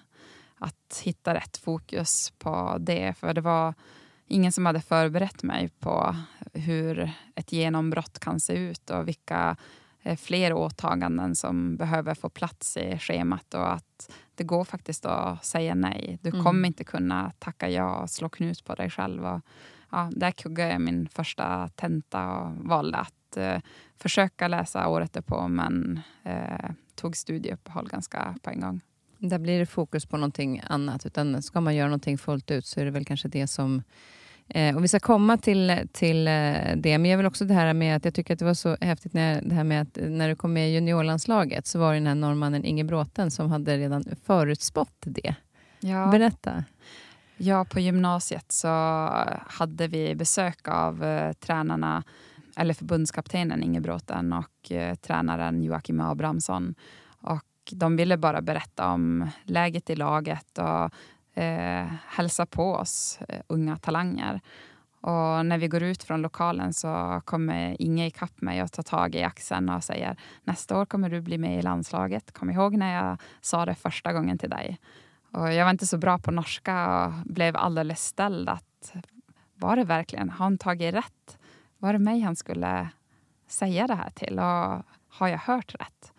att hitta rätt fokus på det. För det var ingen som hade förberett mig på hur ett genombrott kan se ut och vilka eh, fler åtaganden som behöver få plats i schemat och att det går faktiskt att säga nej. Du Mm. kommer inte kunna tacka ja och slå knut på dig själv. Och, ja, där kuggade jag min första tenta och valde att eh, försöka läsa året därpå men eh, tog studieuppehåll ganska på en gång. Där blir det fokus på någonting annat. Utan ska man göra någonting fullt ut så är det väl kanske det som... Eh, och vi ska komma till, till eh, det. Men jag vill också det här med att jag tycker att det var så häftigt när, det här med att när du kom med i juniorlandslaget så var det den här norrmannen Inge Bråten som hade redan förutspått det. Ja. Berätta. Ja, på gymnasiet så hade vi besök av eh, tränarna, eller förbundskaptenen Inge Bråten och eh, tränaren Joakim Abrahamsson. Och de ville bara berätta om läget i laget och eh, hälsa på oss eh, unga talanger. Och när vi går ut från lokalen så kommer Inge ikapp mig och tar tag i axeln och säger nästa år kommer du bli med i landslaget. Kom ihåg när jag sa det första gången till dig. Och jag var inte så bra på norska och blev alldeles ställd. Att, var det verkligen, har han tagit rätt? Var det mig han skulle säga det här till? Och har jag hört rätt?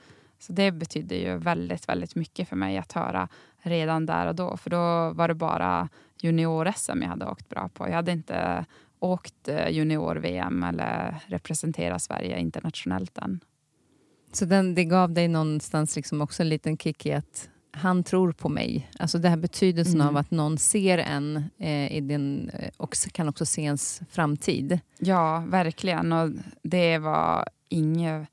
Så det betydde ju väldigt, väldigt mycket för mig att höra redan där och då. För då var det bara junior-SM jag hade åkt bra på. Jag hade inte åkt eh, junior-VM eller representerat Sverige internationellt än. Så den, det gav dig någonstans liksom också en liten kick i att han tror på mig. Alltså det här betydelsen Mm. av att någon ser en eh, i din, eh, och kan också se ens framtid. Ja, verkligen. Och det var inget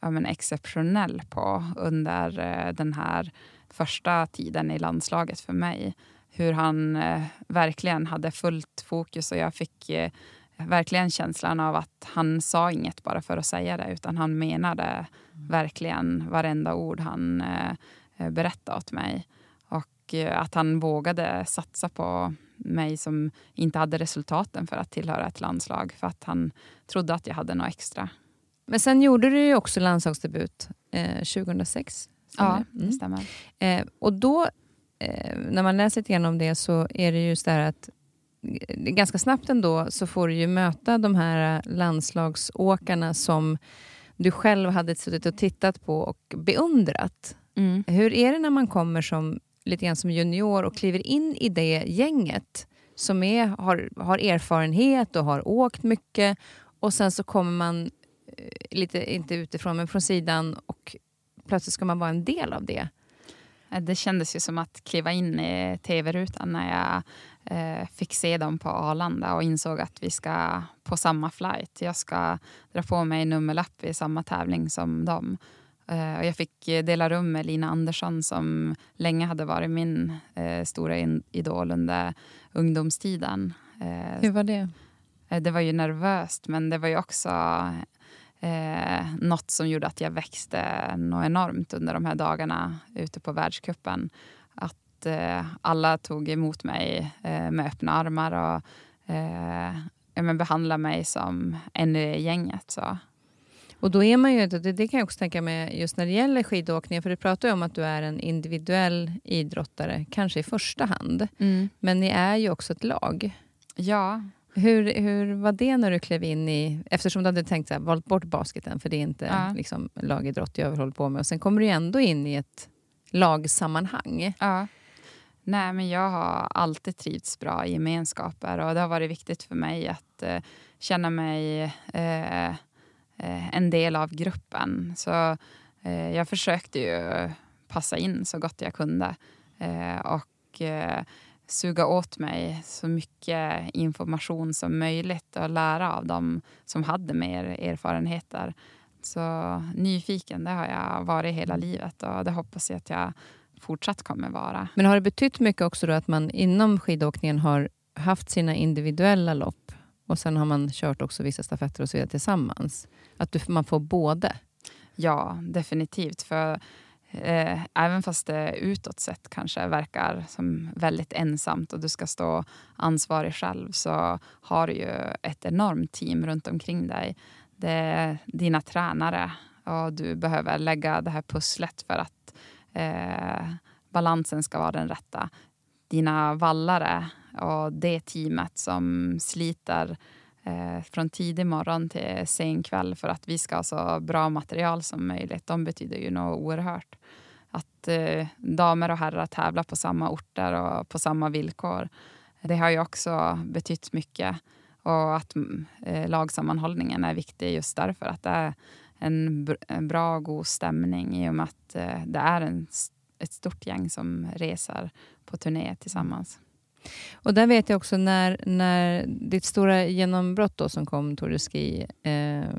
ja, men exceptionell på under eh, den här första tiden i landslaget för mig. Hur han eh, verkligen hade fullt fokus och jag fick eh, verkligen känslan av att han sa inget bara för att säga det utan han menade verkligen varenda ord han eh, eh berättade åt mig. Och eh, att han vågade satsa på mig som inte hade resultaten för att tillhöra ett landslag för att han trodde att jag hade något extra. Men sen gjorde du ju också landslagsdebut eh, 2006. stämmer Ja, det? Mm. stämmer. Eh, och då, eh, när man läser lite grann om det så är det just det här att eh, ganska snabbt ändå så får du ju möta de här landslagsåkarna som du själv hade suttit och tittat på och beundrat. Mm. Hur är det när man kommer som lite grann som junior och kliver in i det gänget som är, har, har erfarenhet och har åkt mycket och sen så kommer man lite, inte utifrån men från sidan och plötsligt ska man vara en del av det. Eh, Det kändes ju som att kliva in i tv-rutan när jag eh, fick se dem på Arlanda och insåg att vi ska på samma flight. Jag ska dra på mig nummerlapp i samma tävling som dem. Eh, och jag fick dela rum med Lina Andersson som länge hade varit min eh, stora idol under ungdomstiden. Eh, Hur var det? Eh, det var ju nervöst, men det var ju också eh, något som gjorde att jag växte något enormt under de här dagarna ute på världskuppen. Att eh, alla tog emot mig eh, med öppna armar och eh, behandlade mig som en i gänget. Så. Och då är man ju, det, det kan jag också tänka mig just när det gäller skidåkning, för du pratar ju om att du är en individuell idrottare, kanske i första hand. Mm. Men ni är ju också ett lag. Ja. Hur, hur var det när du klev in i... Eftersom du hade tänkt att valt bort basketen, för det är inte ja. liksom, lagidrott jag håller på med. Och sen kommer du ändå in i ett lagsammanhang. Ja. Nej, men jag har alltid trivts bra i gemenskaper och det har varit viktigt för mig att eh, känna mig eh, Eh, en del av gruppen. Så eh, jag försökte ju passa in så gott jag kunde eh, och suga åt mig så mycket information som möjligt och lära av dem som hade mer erfarenheter. Så nyfiken, det har jag varit hela livet och det hoppas jag att jag fortsatt kommer vara. Men har det betytt mycket också då att man inom skidåkningen har haft sina individuella lopp och sen har man kört också vissa stafetter och så vidare tillsammans? Att du, man får både? Ja, definitivt. För eh, Även fast det utåt sett kanske verkar som väldigt ensamt och du ska stå ansvarig själv så har du ju ett enormt team runt omkring dig. Det är dina tränare och du behöver lägga det här pusslet för att eh, balansen ska vara den rätta. Dina vallare och det teamet som sliter eh, från tidig morgon till sen kväll för att vi ska ha så bra material som möjligt. De betyder ju något oerhört. Att eh, damer och herrar tävlar på samma orter och på samma villkor. Det har ju också betytt mycket. Och att mm, eh, lagsammanhållningen är viktig just därför att det är en, br en bra och god stämning i och med att eh, det är en, ett stort gäng som reser på turné tillsammans. Och där vet jag också när, när ditt stora genombrott då, som kom, Tour de Ski, eh,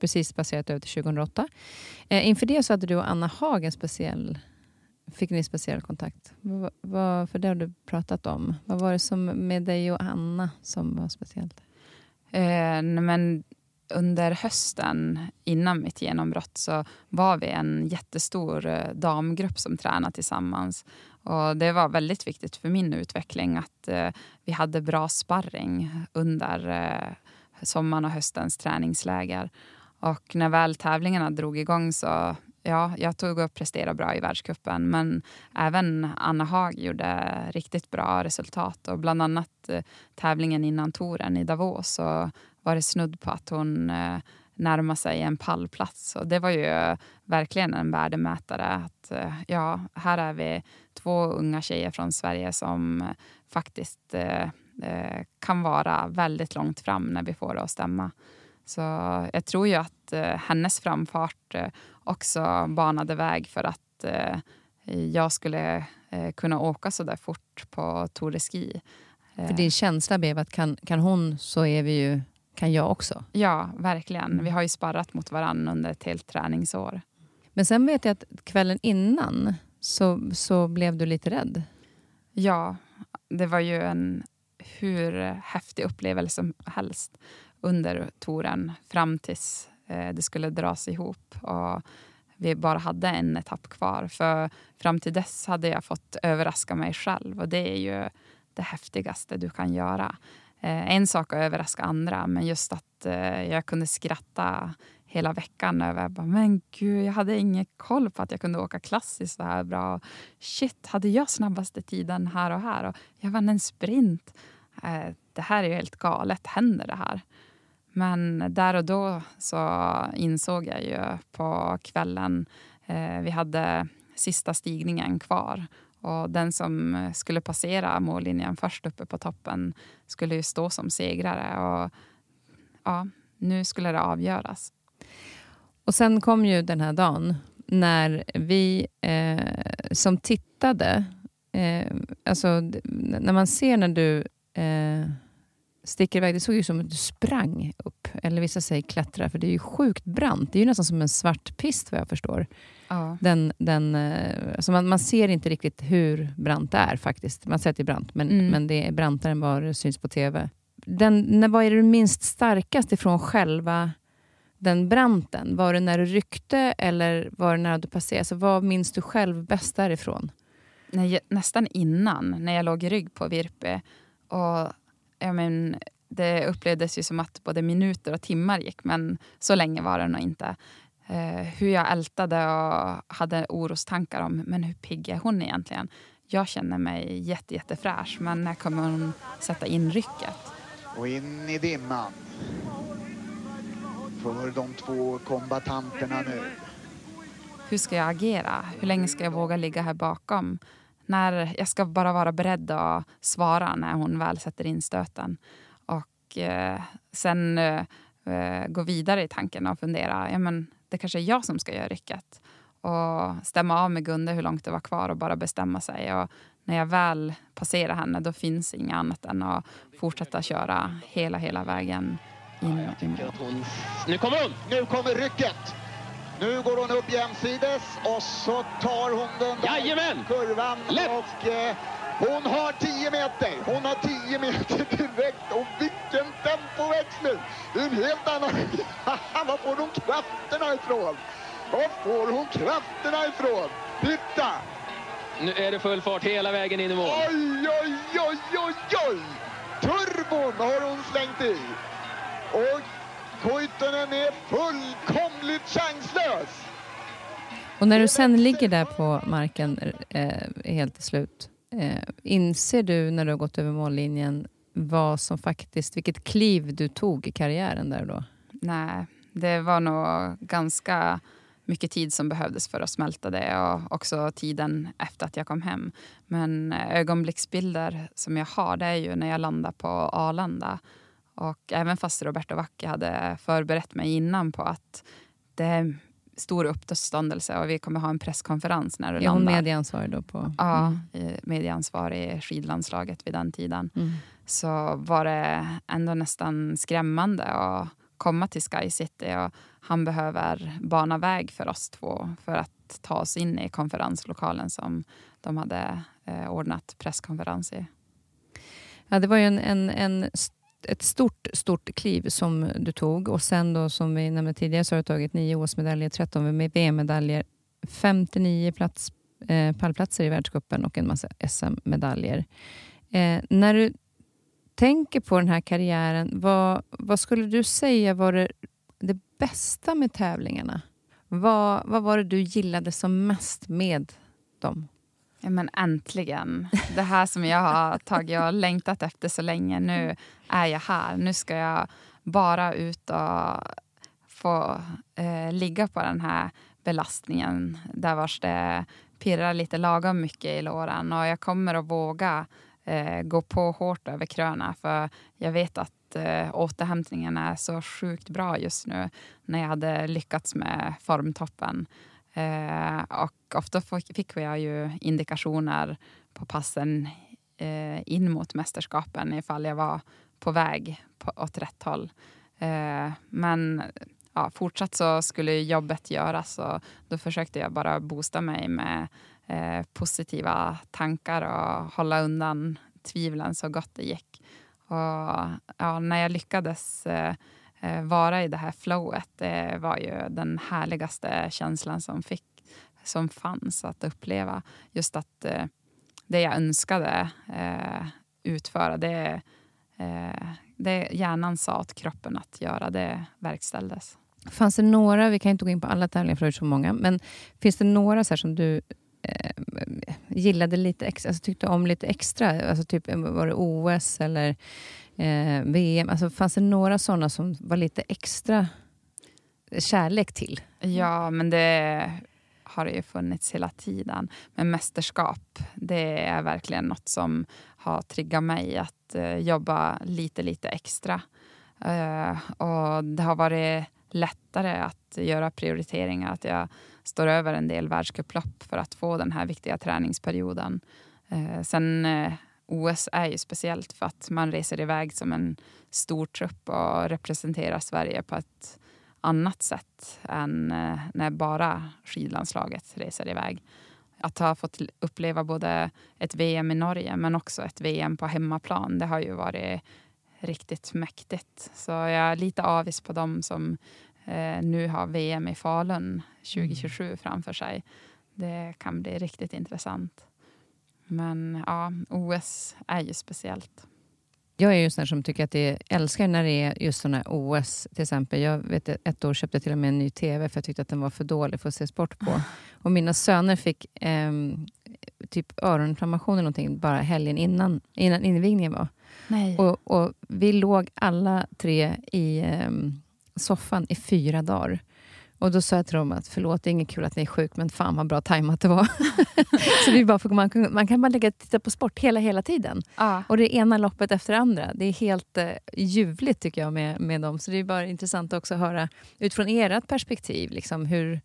precis passerat över till 2008. Eh, inför det så hade du och Anna Haag en speciell, fick ni speciell kontakt. Vad, vad, för det har du pratat om. Vad var det som med dig och Anna som var speciellt? Eh, men under hösten innan mitt genombrott så var vi en jättestor eh, damgrupp som tränade tillsammans. Och det var väldigt viktigt för min utveckling att eh, vi hade bra sparring under eh, sommaren och höstens träningsläger. Och när väl tävlingarna drog igång så ja, jag tog och presterade bra i världskuppen men även Anna Haag gjorde riktigt bra resultat. Och bland annat eh, tävlingen innan touren i Davos så var det snudd på att hon eh, närma sig en pallplats. Och det var ju verkligen en värdemätare. Att, eh, ja, här är vi två unga tjejer från Sverige som faktiskt eh, eh, kan vara väldigt långt fram när vi får det att stämma. Så jag tror ju att eh, hennes framfart eh, också banade väg för att eh, jag skulle kunna åka så där fort på Tour de Ski. För din känsla blev att kan, kan hon så är vi ju kan jag också. Ja, verkligen. Vi har ju sparrat mot varandra under ett helt träningsår. Men sen vet jag att kvällen innan så, så blev du lite rädd. Ja, det var ju en hur häftig upplevelse som helst under touren fram tills eh, det skulle dras ihop. Och vi bara hade en etapp kvar. För fram till dess hade jag fått överraska mig själv och det är ju det häftigaste du kan göra. Eh, en sak att överraska andra, men just att eh, jag kunde skratta hela veckan över bara, men gud, jag hade ingen koll på att jag kunde åka klassiskt så här bra. Shit, hade jag snabbaste tiden här och här? Och jag vann en sprint. Eh, det här är ju helt galet. Händer det här? Men där och då så insåg jag ju på kvällen, vi hade sista stigningen kvar och den som eh, skulle passera mållinjen först uppe på toppen skulle ju stå som segrare. Och ja, nu skulle det avgöras. Och sen kom ju den här dagen när vi eh, som tittade... Eh, alltså, när man ser när du eh, sticker iväg, det såg ju som att du sprang upp. eller vissa säger klättra, för det är ju sjukt brant. Det är ju nästan som en svart pist vad jag förstår. Ja. Den, den, eh, alltså man, man ser inte riktigt hur brant det är faktiskt. Man ser att det är brant, men, Mm. men det är brantare än vad det syns på TV. Den, när, vad är du minst starkast ifrån själva den branten? Var det när du ryckte eller var det när du passerade? Alltså, vad minns du själv bäst därifrån? jag, nästan innan, när jag låg i rygg på Virpe. Och, ja, men, det upplevdes ju som att både minuter och timmar gick, men så länge var det nog inte. Eh, hur jag ältade och hade orostankar om men hur pigg är hon egentligen. Jag känner mig jätte, jättefräsch, men när kommer hon sätta in rycket? Och in i dimman. För de två kombatanterna nu. Hur ska jag agera? Hur länge ska jag våga ligga här bakom? När jag ska bara vara beredd att svara när hon väl sätter in stöten. Och eh, sen eh, eh, gå vidare i tanken och fundera. Ja, men det kanske är jag som ska göra rycket. Och stämma av med Gunde hur långt det var kvar och bara bestämma sig. Och när jag väl passerar henne då finns inget annat än att fortsätta köra hela, hela vägen in i mål. Hon... Nu kommer hon! Nu kommer rycket. Nu går hon upp jämsides och så tar hon den där Jajamän! kurvan. Lätt! Och eh, hon har 10 meter. Hon har 10 meter direkt. Och vilken tempoväxling! Det är en helt annan... Var får hon krafterna ifrån? Var får hon krafterna ifrån? Titta! Nu är det full fart hela vägen in i mål. Oj, oj, oj, oj, oj! Turbon har hon slängt i. Och Kuitunen är fullkomligt chanslös. Och när du sen ligger där på marken eh, helt till slut, eh, inser du när du har gått över mållinjen vad som faktiskt, vilket kliv du tog i karriären där då? Nej, det var nog ganska mycket tid som behövdes för att smälta det och också tiden efter att jag kom hem. Men ögonblicksbilder som jag har det är ju när jag landar på Arlanda. Och även fast Roberto Vacchi hade förberett mig innan på att det är stor uppståndelse och vi kommer ha en presskonferens när du Är hon landar. medieansvarig då? på? Ja, Mm. eh, medieansvarig i skidlandslaget vid den tiden Mm. så var det ändå nästan skrämmande att komma till Sky City och han behöver bana väg för oss två för att ta oss in i konferenslokalen som de hade eh, ordnat presskonferens i. Ja, det var ju en, en, en, ett stort, stort kliv som du tog och sen då som vi nämnde tidigare så har du tagit nio OS-medaljer, 13 VM-medaljer, 59 plats, eh, pallplatser i världscupen och en massa SM-medaljer. Eh, när du tänker på den här karriären, vad, vad skulle du säga var det, det bästa med tävlingarna? Vad, vad var det du gillade som mest med dem? Ja, men äntligen! Det här som jag har tagit och längtat efter så länge. Nu är jag här. Nu ska jag bara ut och få eh, ligga på den här belastningen där vars det pirrar lite lagom mycket i låren. Och jag kommer att våga eh, gå på hårt över kröna för jag vet att eh, återhämtningen är så sjukt bra just nu när jag hade lyckats med formtoppen. Eh, och ofta fick jag ju indikationer på passen eh, in mot mästerskapen ifall jag var på väg på, åt rätt håll. Eh, men ja, fortsatt så skulle jobbet göras och då försökte jag bara boosta mig med eh, positiva tankar och hålla undan tvivlen så gott det gick. Och ja, när jag lyckades eh, Eh, vara i det här flowet, det var ju den härligaste känslan som, fick, som fanns att uppleva. Just att eh, det jag önskade eh, utföra, det, eh, det hjärnan sa åt kroppen att göra, det verkställdes. Fanns det några, vi kan inte gå in på alla tävlingar för det är så många, men finns det några så här som du eh, gillade lite extra, alltså tyckte om lite extra? Alltså typ, eh, var det OS eller eh, VM? Alltså fanns det några sådana som var lite extra kärlek till? Ja, men det har det ju funnits hela tiden. Men mästerskap, det är verkligen något som har triggat mig att eh, jobba lite, lite extra. Eh, och det har varit lättare att göra prioriteringar. Att jag står över en del världscuplopp för att få den här viktiga träningsperioden. Eh, sen eh, OS är ju speciellt för att man reser iväg som en stor trupp och representerar Sverige på ett annat sätt än eh, när bara skidlandslaget reser iväg. Att ha fått uppleva både ett VM i Norge men också ett VM på hemmaplan, det har ju varit riktigt mäktigt. Så jag är lite avis på dem som eh, nu har VM i Falun 2027 mm. framför sig. Det kan bli riktigt intressant. Men ja, OS är ju speciellt. Jag är ju sån som tycker att det älskar när det är just såna OS. Till exempel, jag vet ett år köpte jag till och med en ny TV för jag tyckte att den var för dålig för att se sport på. Och mina söner fick eh, typ öroninflammation eller någonting bara helgen innan, innan invigningen var. Nej. Och, och vi låg alla tre i eh, soffan i fyra dagar. Och då sa jag till dem att förlåt, det är inget kul att ni är sjuk, men fan vad bra tajmat det var. så det är bara man, kan, man kan bara lägga titta på sport hela, hela tiden. Ah. Och det ena loppet efter det andra. Det är helt eh, ljuvligt tycker jag med, med dem. Så det är bara intressant också att höra utifrån ert perspektiv liksom, hur,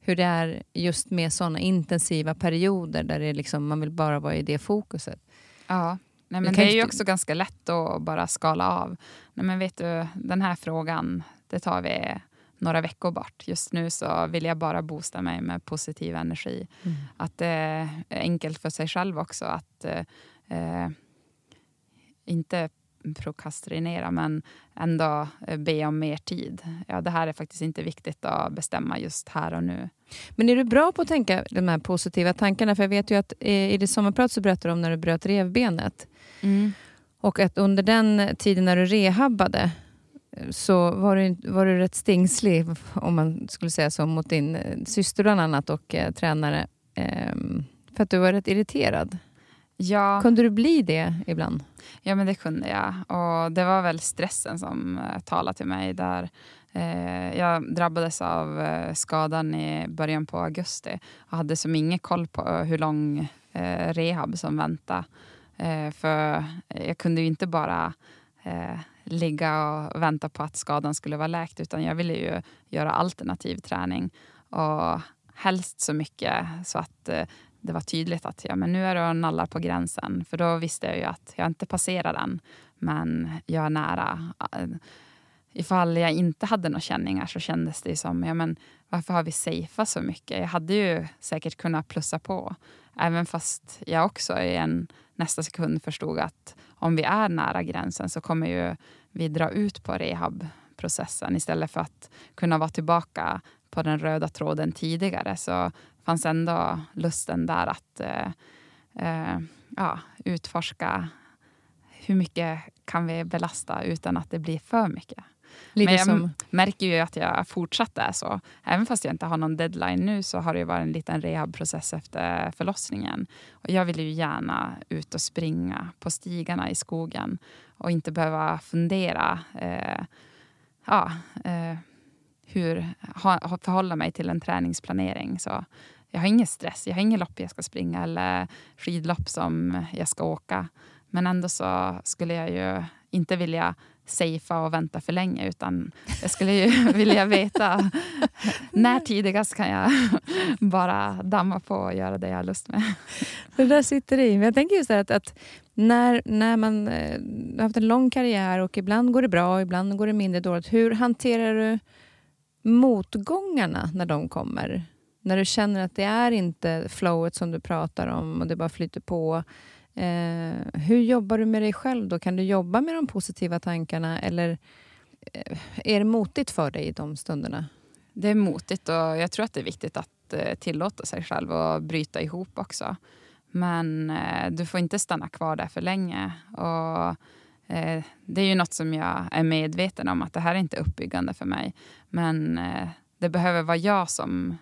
hur det är just med såna intensiva perioder där det liksom, man vill bara vara i det fokuset. Ja. Nej, men det är ju också ganska lätt att bara skala av. Nej, men vet du, den här frågan, det tar vi några veckor bort. Just nu så vill jag bara boosta mig med positiv energi. Mm. Att det är enkelt för sig själv också att eh, inte prokrastinera men ändå eh, be om mer tid. Ja, det här är faktiskt inte viktigt att bestämma just här och nu. Men är du bra på att tänka de här positiva tankarna? För jag vet ju att eh, i det sommarprat så berättade du om när du bröt revbenet. Mm. Och att under den tiden när du rehabbade så var du, var du rätt stingslig, om man skulle säga så, mot din eh, syster bland annat och eh, tränare. Eh, för att du var rätt irriterad. Ja. Kunde du bli det ibland? Ja, men det kunde jag. Och det var väl stressen som eh, talade till mig där. Eh, jag drabbades av eh, skadan i början på augusti och hade som ingen koll på hur lång eh, rehab som väntade. För jag kunde ju inte bara ligga och vänta på att skadan skulle vara läkt utan jag ville ju göra alternativ träning. Och helst så mycket så att eh, det var tydligt att ja, men nu är det nallar på gränsen. För då visste jag ju att jag inte passerar den, men jag är nära. Eh, ifall jag inte hade några känningar så kändes det som, ja men varför har vi safeat så mycket? Jag hade ju säkert kunnat plussa på. Även fast jag också i en nästa sekund förstod att om vi är nära gränsen så kommer ju vi dra ut på rehabprocessen istället för att kunna vara tillbaka på den röda tråden tidigare så fanns ändå lusten där att eh, eh, ja, utforska hur mycket kan vi belasta utan att det blir för mycket. Lite Men jag som... märker ju att jag fortsatt är så. Även fast jag inte har någon deadline nu så har det varit en liten rehabprocess efter förlossningen. Och jag vill ju gärna ut och springa på stigarna i skogen och inte behöva fundera eh, ja, eh, hur ha, förhålla mig till en träningsplanering. Så jag har ingen stress, jag har ingen lopp jag ska springa eller skidlopp som jag ska åka. Men ändå så skulle jag ju inte vilja safea och vänta för länge utan jag skulle ju vilja veta när tidigast kan jag bara damma på och göra det jag har lust med. Det där sitter i. Men jag tänker just att, att när, när man eh, har haft en lång karriär och ibland går det bra och ibland går det mindre dåligt. Hur hanterar du motgångarna när de kommer? När du känner att det är inte flowet som du pratar om och det bara flyter på. Eh, hur jobbar du med dig själv då? Kan du jobba med de positiva tankarna eller eh, är det motigt för dig i de stunderna? Det är motigt och jag tror att det är viktigt att eh, tillåta sig själv och bryta ihop också. Men eh, du får inte stanna kvar där för länge. Och, eh, det är ju något som jag är medveten om att det här är inte uppbyggande för mig. Men eh, det behöver vara jag som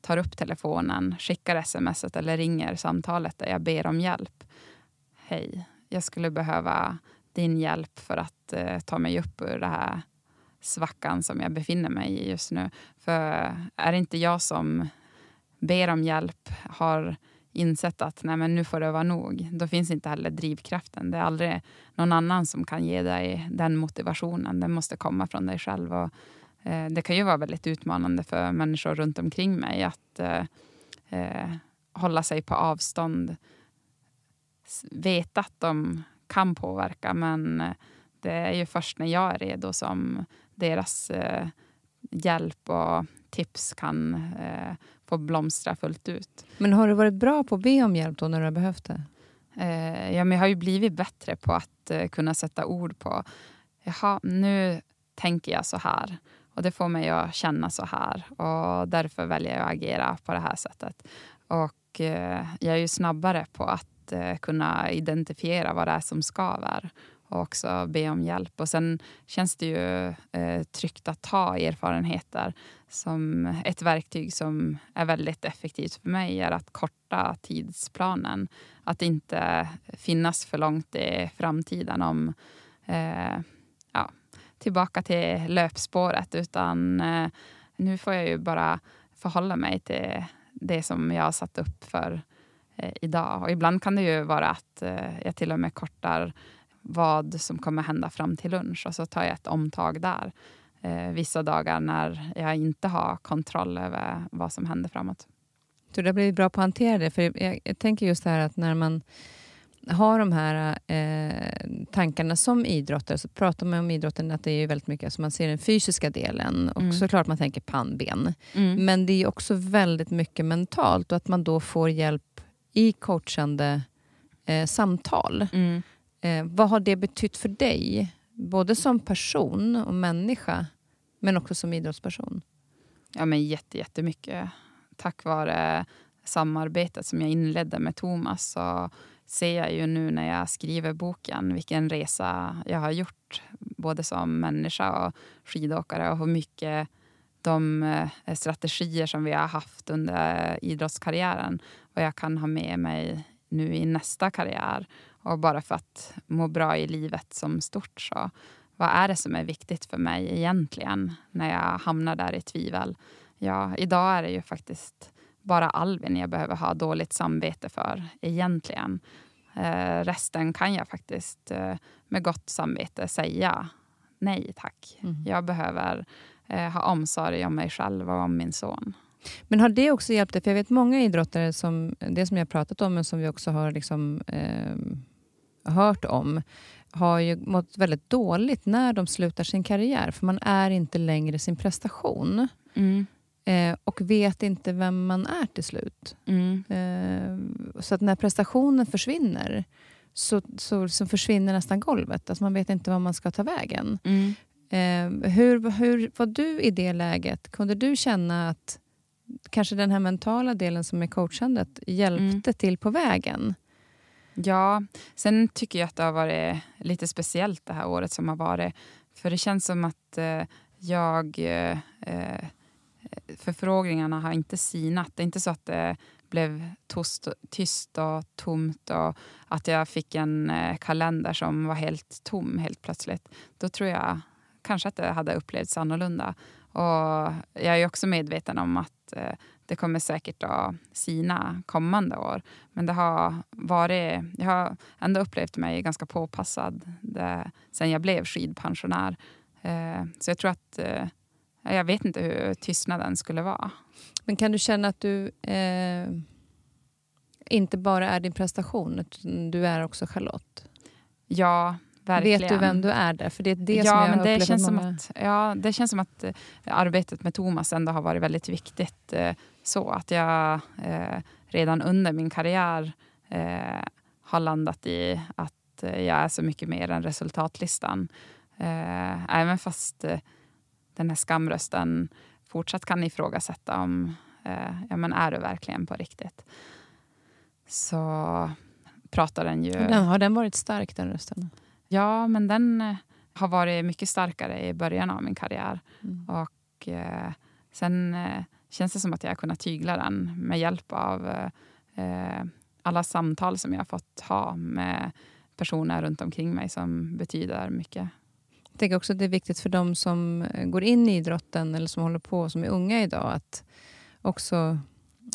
tar upp telefonen, skickar sms eller ringer samtalet där jag ber om hjälp hej, jag skulle behöva din hjälp för att eh, ta mig upp ur den här svackan som jag befinner mig i just nu. För är det inte jag som ber om hjälp, har insett att nej men nu får det vara nog, då finns inte heller drivkraften. Det är aldrig någon annan som kan ge dig den motivationen. Den måste komma från dig själv. Och, eh, det kan ju vara väldigt utmanande för människor runt omkring mig att eh, eh hålla sig på avstånd veta att de kan påverka men eh, det är ju först när jag är redo som deras eh, hjälp och tips kan eh, få blomstra fullt ut. Men har du varit bra på att be om hjälp då när du har behövt det? Eh, ja, men jag har ju blivit bättre på att eh, kunna sätta ord på Jaha, nu tänker jag så här och det får mig att känna så här och därför väljer jag att agera på det här sättet. Och eh, jag är ju snabbare på att eh, kunna identifiera vad det är som skaver och också be om hjälp. Och sen känns det ju eh, tryggt att ha erfarenheter. Som ett verktyg som är väldigt effektivt för mig är att korta tidsplanen. Att inte finnas för långt i framtiden om eh, ja, tillbaka till löpspåret. Utan eh, nu får jag ju bara förhålla mig till det som jag har satt upp för idag. Och ibland kan det ju vara att eh, jag till och med kortar vad som kommer hända fram till lunch och så tar jag ett omtag där. Eh, vissa dagar när jag inte har kontroll över vad som händer framåt. Du har blivit bra på att hantera det? För jag, jag tänker just det här att när man har de här eh, tankarna som idrottare, så pratar man om idrotten att det är väldigt mycket, alltså man ser den fysiska delen och Mm. såklart man tänker pannben. Mm. Men det är också väldigt mycket mentalt och att man då får hjälp i coachande eh, samtal. Mm. Eh, vad har det betytt för dig? Både som person och människa, men också som idrottsperson. Ja, men jätte, jättemycket. Tack vare samarbetet som jag inledde med Thomas så ser jag ju nu när jag skriver boken vilken resa jag har gjort. Både som människa och skidåkare och hur mycket de eh, strategier som vi har haft under idrottskarriären vad jag kan ha med mig nu i nästa karriär. Och bara för att må bra i livet som stort så vad är det som är viktigt för mig egentligen när jag hamnar där i tvivel? Ja, idag är det ju faktiskt bara Alvin jag behöver ha dåligt samvete för egentligen. Eh, resten kan jag faktiskt eh, med gott samvete säga nej tack. Mm. Jag behöver eh, ha omsorg om mig själv och om min son. Men har det också hjälpt dig? För jag vet många idrottare, som, det som jag har pratat om, men som vi också har liksom, eh, hört om, har ju mått väldigt dåligt när de slutar sin karriär. För man är inte längre sin prestation. Eh, och vet inte vem man är till slut. Mm. Eh, så att när prestationen försvinner, så, så, så försvinner nästan golvet. Alltså man vet inte var man ska ta vägen. Mm. Eh, hur, hur var du i det läget? Kunde du känna att kanske den här mentala delen som är coachandet hjälpte till på vägen? Ja, sen tycker jag att det har varit lite speciellt det här året som har varit. För det känns som att eh, jag... Eh, eh, förfrågningarna har inte sinat. Det är inte så att det blev tost, tyst och tomt och att jag fick en eh, kalender som var helt tom helt plötsligt. Då tror jag kanske att det hade upplevts annorlunda. Och jag är också medveten om att eh, det kommer säkert att sina kommande år. Men det har varit, jag har ändå upplevt mig ganska påpassad det, sen jag blev skidpensionär. Eh, så jag tror att eh, jag vet inte hur tystnaden skulle vara. Men kan du känna att du eh, inte bara är din prestation, utan du är också Charlotte? Ja, verkligen. Vet du vem du är där? För det är det som ja, jag men har det känns, som att, ja, det känns som att eh, arbetet med Thomas ändå har varit väldigt viktigt. Eh, så att jag eh, redan under min karriär har landat i att jag är så mycket mer än resultatlistan. Även fast den här skamrösten fortsatt kan ifrågasätta om ja, men är du verkligen på riktigt. Så pratar den ju... Den, har den varit stark den rösten? Ja, men den eh, har varit mycket starkare i början av min karriär. Mm. Och eh, sen eh, känns det som att jag har kunnat tygla den med hjälp av eh, eh, alla samtal som jag har fått ha med personer runt omkring mig som betyder mycket. Jag tänker också att det är viktigt för de som eh, går in i idrotten eller som håller på, som är unga idag, att också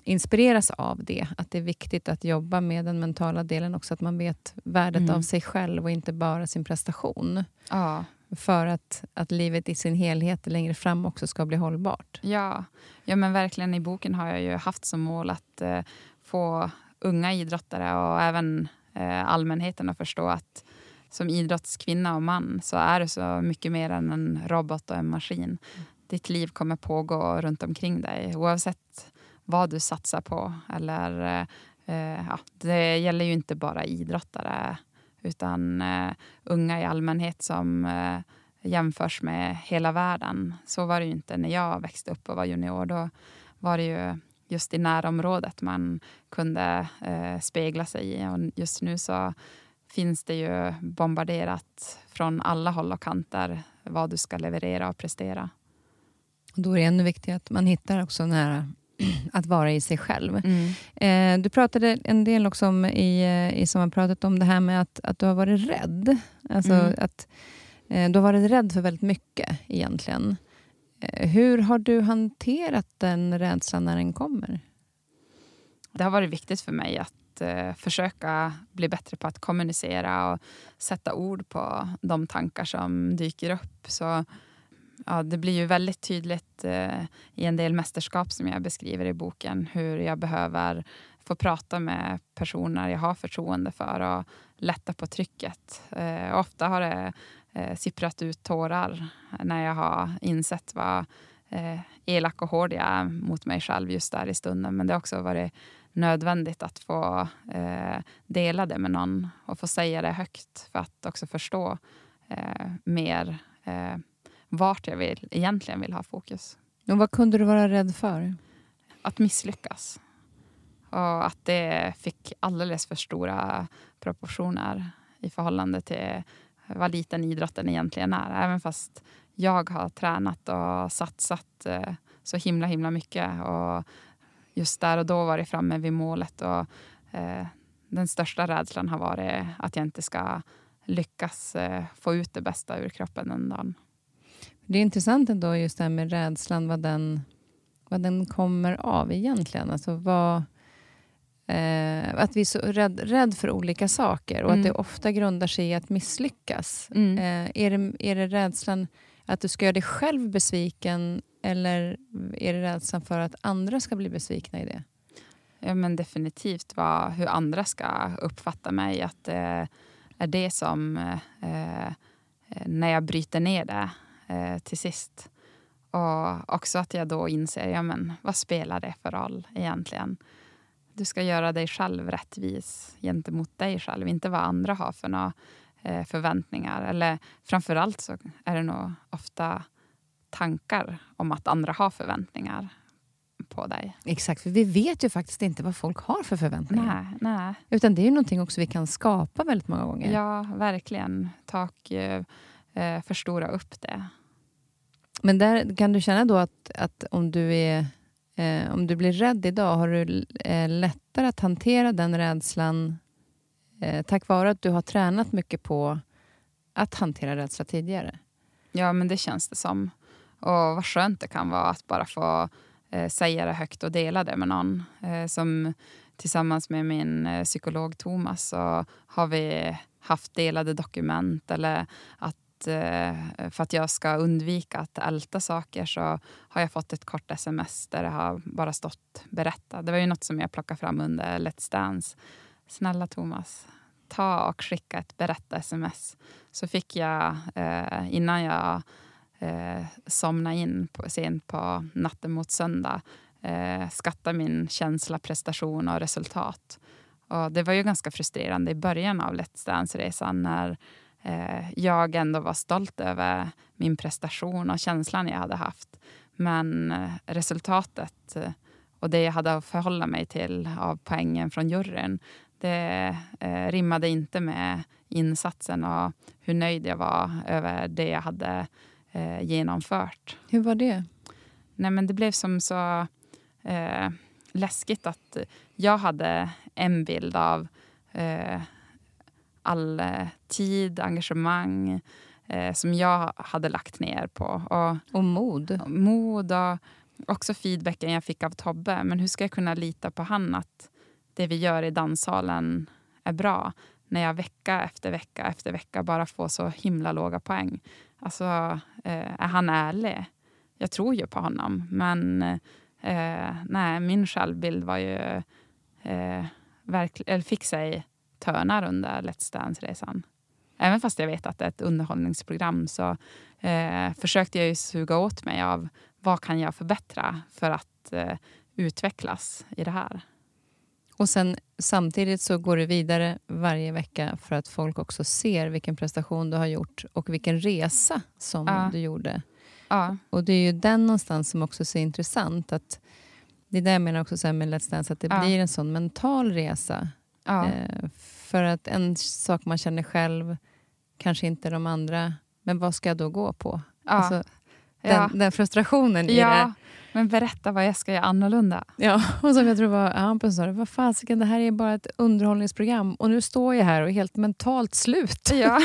inspireras av det. Att det är viktigt att jobba med den mentala delen också, att man vet värdet Mm. av sig själv och inte bara sin prestation. Ja, För att, att livet i sin helhet längre fram också ska bli hållbart. ja. ja, men verkligen i boken har jag ju haft som mål att eh, få unga idrottare och även eh, allmänheten att förstå att som idrottskvinna och man så är du så mycket mer än en robot och en maskin. Ditt liv kommer pågå runt omkring dig oavsett vad du satsar på. Eller, eh, ja, det gäller ju inte bara idrottare utan eh, unga i allmänhet som eh, jämförs med hela världen. Så var det ju inte när jag växte upp och var junior. Då var det ju just i närområdet man kunde eh, spegla sig i. Och just nu så finns det ju bombarderat från alla håll och kanter vad du ska leverera och prestera. Då är det ännu viktigare att man hittar också den här att vara i sig själv. Mm. Eh, du pratade en del också om, i, eh, i sommarpratet om det här med att, att du har varit rädd. Alltså Mm. att eh, Du har varit rädd för väldigt mycket egentligen. Eh, hur har du hanterat den rädslan när den kommer? Det har varit viktigt för mig att eh, försöka bli bättre på att kommunicera och sätta ord på de tankar som dyker upp. Så ja, Det blir ju väldigt tydligt eh, i en del mästerskap som jag beskriver i boken hur jag behöver få prata med personer jag har förtroende för och lätta på trycket. Eh, ofta har det eh, sipprat ut tårar när jag har insett vad eh, elak och hård jag är mot mig själv just där i stunden. Men det har också varit nödvändigt att få eh, dela det med någon och få säga det högt för att också förstå eh, mer eh, vart jag vill, egentligen vill ha fokus. Och vad kunde du vara rädd för? Att misslyckas. Och att det fick alldeles för stora proportioner i förhållande till vad liten idrotten egentligen är. Även fast jag har tränat och satsat eh, så himla himla mycket och just där och då varit framme vid målet. Och, eh, den största rädslan har varit att jag inte ska lyckas eh, få ut det bästa ur kroppen den dagen. Det är intressant ändå just det här med rädslan, vad den, vad den kommer av egentligen. Alltså vad, eh, att vi är så rädd, rädd för olika saker och Mm. att det ofta grundar sig i att misslyckas. Mm. Eh, är, det, är det rädslan att du ska göra dig själv besviken eller är det rädslan för att andra ska bli besvikna i det? Ja, men definitivt vad, hur andra ska uppfatta mig. Att det är det som, eh, eh, när jag bryter ner det eh, till sist. Och också att jag då inser, ja men vad spelar det för roll egentligen? Du ska göra dig själv rättvis gentemot dig själv, inte vad andra har för några eh, förväntningar. Eller framförallt så är det nog ofta tankar om att andra har förväntningar på dig. Exakt, för vi vet ju faktiskt inte vad folk har för förväntningar. Nej, nej. Utan det är ju någonting också vi kan skapa väldigt många gånger. Ja, verkligen. Ta och eh, förstora upp det. Men där kan du känna då att, att om, du är, eh, om du blir rädd idag, har du eh, lättare att hantera den rädslan eh, tack vare att du har tränat mycket på att hantera rädsla tidigare? Ja, men det känns det som. Och vad skönt det kan vara att bara få eh, säga det högt och dela det med någon. Eh, som tillsammans med min eh, psykolog Thomas så har vi haft delade dokument eller att Eh, för att jag ska undvika att älta saker så har jag fått ett kort sms där det har bara stått berätta. Det var ju något som jag plockade fram under Let's Dance. Snälla Thomas, ta och skicka ett berätta-sms. Så fick jag, eh, innan jag eh, somnade in på, sent på natten mot söndag, eh, skatta min känsla, prestation och resultat. Och det var ju ganska frustrerande i början av Let's Dance-resan när jag ändå var stolt över min prestation och känslan jag hade haft. Men eh, resultatet eh, och det jag hade att förhålla mig till av poängen från juryn det eh, rimmade inte med insatsen och hur nöjd jag var över det jag hade eh, genomfört. Hur var det? Nej, men det blev som så eh, läskigt att jag hade en bild av eh, all eh, tid, engagemang eh, som jag hade lagt ner på. Och Och mod? mod och också feedbacken jag fick av Tobbe. Men hur ska jag kunna lita på han att det vi gör i danssalen är bra när jag vecka efter vecka efter vecka bara får så himla låga poäng. Alltså, eh, är han ärlig? Jag tror ju på honom, men eh, nej, min självbild var ju, eh, verkl- eller fick sig törnar under Let's Dance-resan. Även fast jag vet att det är ett underhållningsprogram så eh, försökte jag ju suga åt mig av vad kan jag förbättra för att eh, utvecklas i det här. Och sen samtidigt så går du vidare varje vecka för att folk också ser vilken prestation du har gjort och vilken resa som Ja. du gjorde. Ja, Och det är ju den någonstans som också är så intressant. Att det är det jag menar också så med Let's Dance, att det Ja. blir en sån mental resa. Eh, för att en sak man känner själv, kanske inte de andra, men vad ska jag då gå på? ja. Alltså, den, ja. den frustrationen i det. ja. Men berätta vad jag ska göra annorlunda. Ja, och som jag tror var Hampus sa, det, vad fasiken, det här är bara ett underhållningsprogram och nu står jag här och är helt mentalt slut. Ja.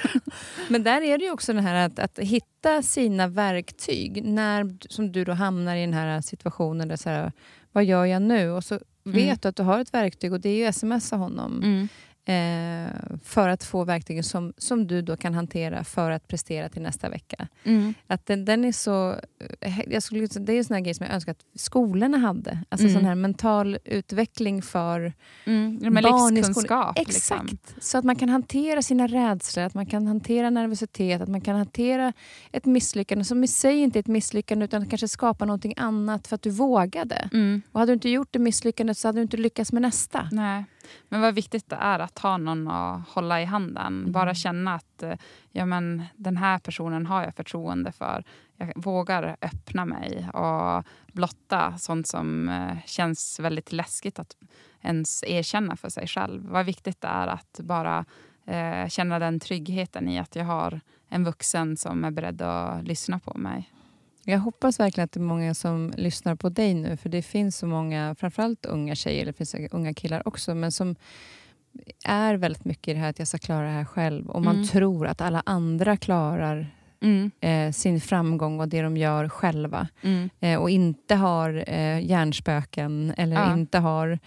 Men där är det ju också det här att, att hitta sina verktyg när som du då hamnar i den här situationen där så här, vad gör jag nu? Och så vet Mm. du att du har ett verktyg och det är ju smsa honom Mm. Eh, för att få verktygen som, som du då kan hantera för att prestera till nästa vecka. Mm. Att den, den är så... eh, Jag skulle, det är en sån här grej som jag önskar att skolorna hade. Alltså Mm. sån här mental utveckling för Mm. Ja, barn i skolan. Liksom. Exakt. Så att man kan hantera sina rädslor, att man kan hantera nervositet, att man kan hantera ett misslyckande som i sig inte är ett misslyckande utan kanske skapa någonting annat för att du vågade. Mm. Och hade du inte gjort det misslyckandet så hade du inte lyckats med nästa. Nej. Men vad viktigt det är att ha någon att hålla i handen. Mm. Bara känna att eh, ja, men, den här personen har jag förtroende för. Jag vågar öppna mig och blotta sånt som eh, känns väldigt läskigt att ens erkänna för sig själv. Vad viktigt det är att bara eh, känna den tryggheten i att jag har en vuxen som är beredd att lyssna på mig. Jag hoppas verkligen att det är många som lyssnar på dig nu, för det finns så många, framförallt unga tjejer, det finns unga killar också, men som är väldigt mycket i det här att jag ska klara det här själv. Och man Mm. tror att alla andra klarar Mm. eh, sin framgång och det de gör själva. Mm. Eh, och inte har eh, hjärnspöken eller Ja. inte har...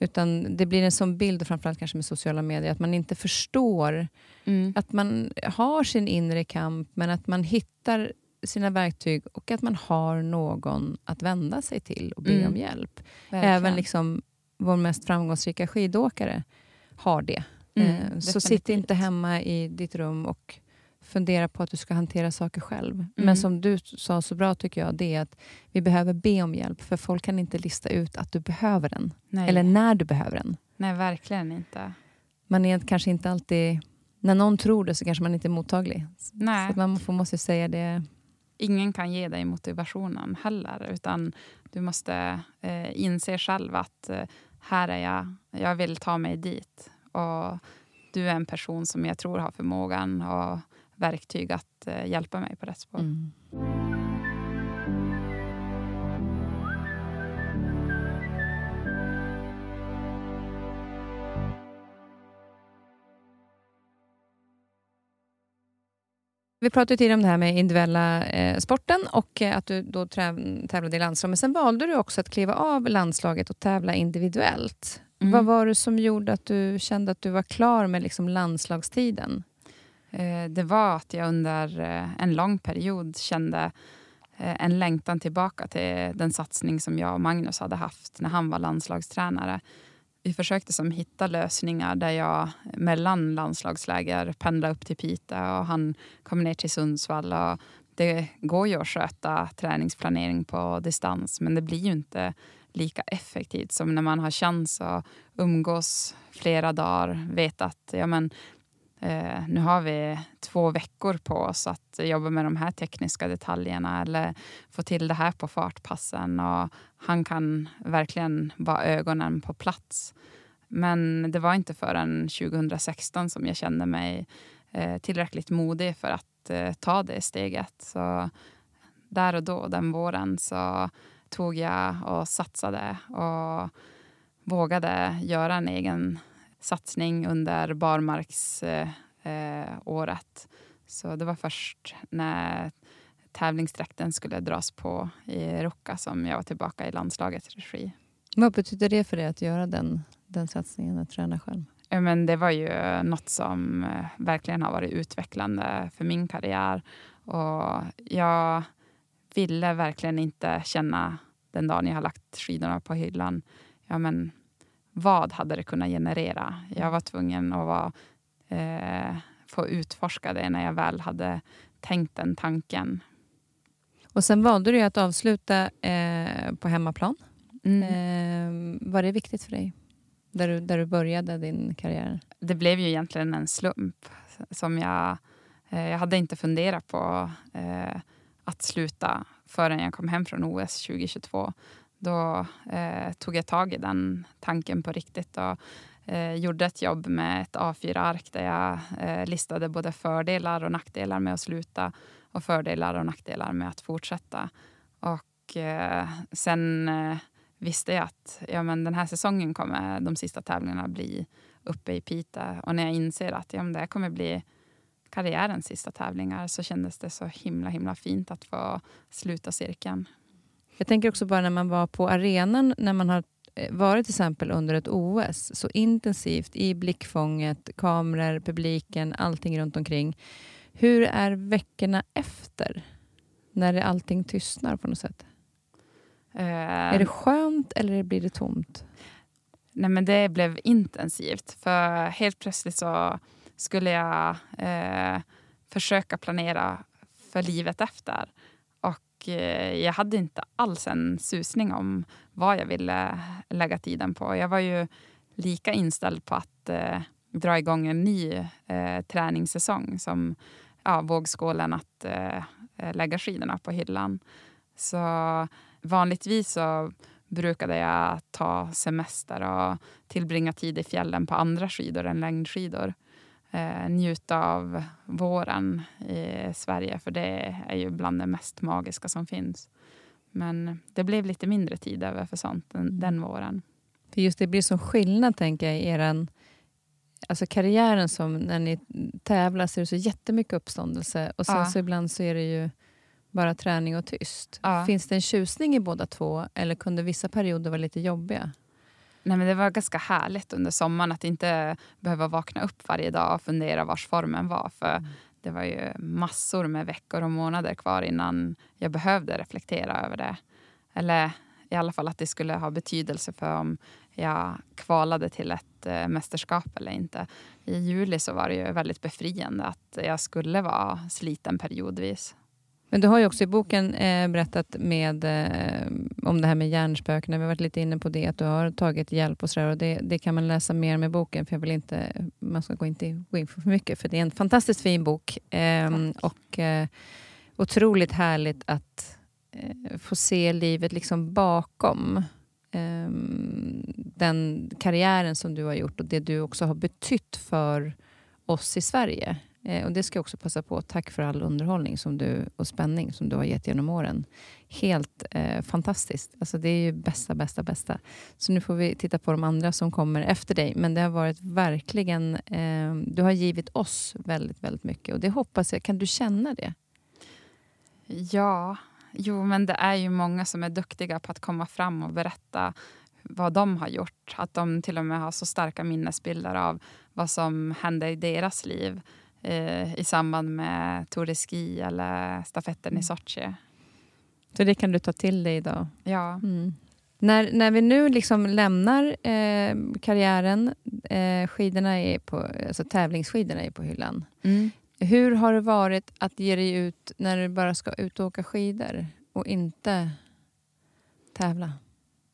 Utan det blir en sån bild, framförallt kanske med sociala medier, att man inte förstår Mm. att man har sin inre kamp, men att man hittar sina verktyg och att man har någon att vända sig till och be Mm. om hjälp. Verkligen. Även liksom vår mest framgångsrika skidåkare har det. Mm, eh, så sitt inte hemma i ditt rum och fundera på att du ska hantera saker själv. Mm. Men som du sa så bra tycker jag, det är att vi behöver be om hjälp. För folk kan inte lista ut att du behöver den. Nej. Eller när du behöver den. Nej, verkligen inte. Man är kanske inte alltid... När någon tror det så kanske man inte är mottaglig. Nej. Så man får, måste säga det ingen kan ge dig motivationen heller. Utan du måste eh, inse själv att eh, här är jag, jag vill ta mig dit. Och du är en person som jag tror har förmågan och verktyg att eh, hjälpa mig på rätt spår. Mm. Vi pratade tidigare om det här med individuella eh, sporten och eh, att du då tävlade i landslag. Men sen valde du också att kliva av landslaget och tävla individuellt. Mm. Vad var det som gjorde att du kände att du var klar med liksom landslagstiden? Eh, det var att jag under eh, en lång period kände eh, en längtan tillbaka till den satsning som jag och Magnus hade haft när han var landslagstränare. Vi försökte som hitta lösningar där jag mellan landslagsläger pendlade upp till Piteå och han kom ner till Sundsvall. Och det går ju att sköta träningsplanering på distans men det blir ju inte lika effektivt som när man har chans att umgås flera dagar. Vet att ja, men, eh, nu har vi två veckor på oss att jobba med de här tekniska detaljerna eller få till det här på fartpassen. Och han kan verkligen vara ögonen på plats. Men det var inte förrän 2016 som jag kände mig eh, tillräckligt modig för att eh, ta det steget. Så där och då, den våren, så tog jag och satsade och vågade göra en egen satsning under barmarksåret. Eh, året. så det var först när tävlingsdräkten skulle dras på i Ruka som jag var tillbaka i landslagets regi. Vad betyder det för dig att göra den, den satsningen, att träna själv? Men det var ju något som eh, verkligen har varit utvecklande för min karriär. Och jag ville verkligen inte känna den dagen jag har lagt skidorna på hyllan. Ja, men vad hade det kunnat generera? Jag var tvungen att vara, eh, få utforska det när jag väl hade tänkt den tanken. Och sen valde du att avsluta eh, på hemmaplan. Mm. Eh, var det viktigt för dig? Där du, där du började din karriär? Det blev ju egentligen en slump. som Jag, eh, jag hade inte funderat på eh, att sluta förrän jag kom hem från OS 2022. Då eh, tog jag tag i den tanken på riktigt och eh, gjorde ett jobb med ett A4-ark där jag eh, listade både fördelar och nackdelar med att sluta och fördelar och nackdelar med att fortsätta. Och eh, sen eh, visste jag att ja, men den här säsongen kommer de sista tävlingarna bli uppe i Piteå. Och när jag inser att ja, men det kommer bli karriärens sista tävlingar så kändes det så himla himla fint att få sluta cirkeln. Jag tänker också bara när man var på arenan, när man har eh, varit till exempel under ett OS, så intensivt i blickfånget, kameror, publiken, allting runt omkring. Hur är veckorna efter? När allting tystnar på något sätt? Eh, är det skönt eller blir det tomt? Nej, men det blev intensivt. För helt plötsligt så skulle jag eh, försöka planera för livet efter. Eh, jag hade inte alls en susning om vad jag ville lägga tiden på. Jag var ju lika inställd på att eh, dra igång en ny eh, träningssäsong som ja, vågskålen att eh, lägga skidorna på hyllan. Så vanligtvis så brukade jag ta semester och tillbringa tid i fjällen på andra skidor än längdskidor. Eh, njuta av våren i Sverige, för det är ju bland det mest magiska som finns. Men det blev lite mindre tid över för sånt den, den våren. För just det blir så skillnad, tänker jag, i eran, alltså karriären som när ni tävlar så är det så jättemycket uppståndelse och sen ja. så ibland så är det ju bara träning och tyst. Ja. Finns det en tjusning i båda två eller kunde vissa perioder vara lite jobbiga? Nej, men det var ganska härligt under sommaren att inte behöva vakna upp varje dag och fundera vars formen var. För mm. Det var ju massor med veckor och månader kvar innan jag behövde reflektera över det. Eller i alla fall att det skulle ha betydelse för om jag kvalade till ett eh, mästerskap eller inte. I juli så var det ju väldigt befriande att jag skulle vara sliten periodvis. Men du har ju också i boken eh, berättat med, eh, om det här med hjärnspöken. Vi har varit lite inne på det, att du har tagit hjälp och sådär. Och det, det kan man läsa mer med boken, för jag vill inte, man ska gå inte gå in för mycket, för det är en fantastiskt fin bok. Eh, och eh, otroligt härligt att eh, få se livet liksom bakom ehm, den karriären som du har gjort och det du också har betytt för oss i Sverige. Eh, och det ska jag också passa på. Tack för all underhållning som du, och spänning som du har gett genom åren. Helt eh, fantastiskt. Alltså det är ju bästa, bästa, bästa. Så nu får vi titta på de andra som kommer efter dig. Men det har varit verkligen... Eh, du har givit oss väldigt, väldigt mycket. Och det hoppas jag. Kan du känna det? Ja. Jo, men det är ju många som är duktiga på att komma fram och berätta vad de har gjort. Att de till och med har så starka minnesbilder av vad som hände i deras liv i samband med Tour de Ski eller stafetten i mm. Sochi. Så det kan du ta till dig idag? Ja. Mm. När, när vi nu liksom lämnar eh, karriären, eh, skidorna är på, alltså tävlingsskidorna är på hyllan. Mm. Hur har det varit att ge dig ut när du bara ska ut och åka skidor och inte tävla?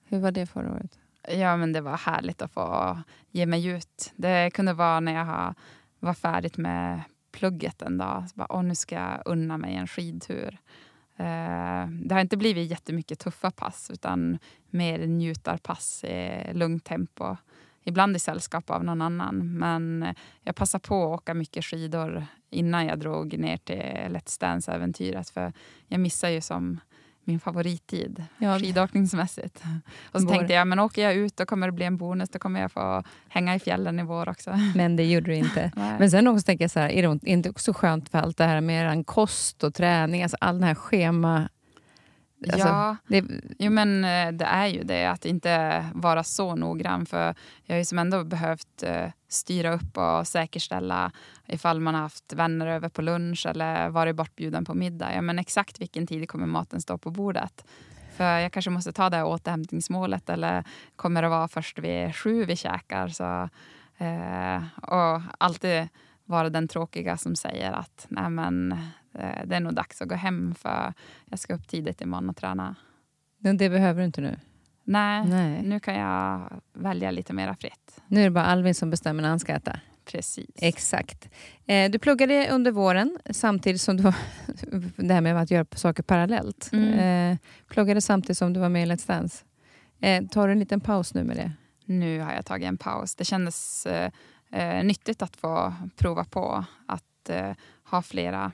Hur var det förra året? Ja, men det var härligt att få ge mig ut. Det kunde vara när jag har var färdigt med plugget en dag. Så bara, Åh, nu ska jag unna mig en skidtur. Eh, det har inte blivit jättemycket tuffa pass utan mer njutarpass i lugnt tempo. Ibland i sällskap av någon annan. Men jag passade på att åka mycket skidor innan jag drog ner till Let's Dance-äventyret. För jag missar ju som min favorittid ja. skidåkningsmässigt. Och så vår. tänkte jag, men åker jag ut då kommer det bli en bonus. Då kommer jag få hänga i fjällen i vår också. Men det gjorde du inte. men sen också tänker jag så här, är det inte också skönt för allt det här med kost och träning, alltså all den här schema Alltså, ja, det... Jo, men eh, det är ju det. Att inte vara så noggrann. För jag har ju som ändå behövt uh, styra upp och säkerställa ifall man har haft vänner över på lunch eller varit bortbjuden på middag. Ja, men exakt vilken tid kommer maten stå på bordet? För jag kanske måste ta det här återhämtningsmålet eller kommer det vara först vid sju vi käkar. Så, eh, och alltid vara den tråkiga som säger att Nej, men, eh, det är nog dags att gå hem för jag ska upp tidigt imorgon och träna. Det behöver du inte nu. Nej, Nej. nu kan jag välja lite mera fritt. Nu är det bara Alvin som bestämmer när han ska äta. Precis. Exakt. Eh, du pluggade under våren samtidigt som du var... det här med att göra saker parallellt. Mm. Eh, pluggade samtidigt som du var med i Let's Dance. Eh, tar du en liten paus nu med det? Nu har jag tagit en paus. Det kändes eh, eh, nyttigt att få prova på att eh, ha flera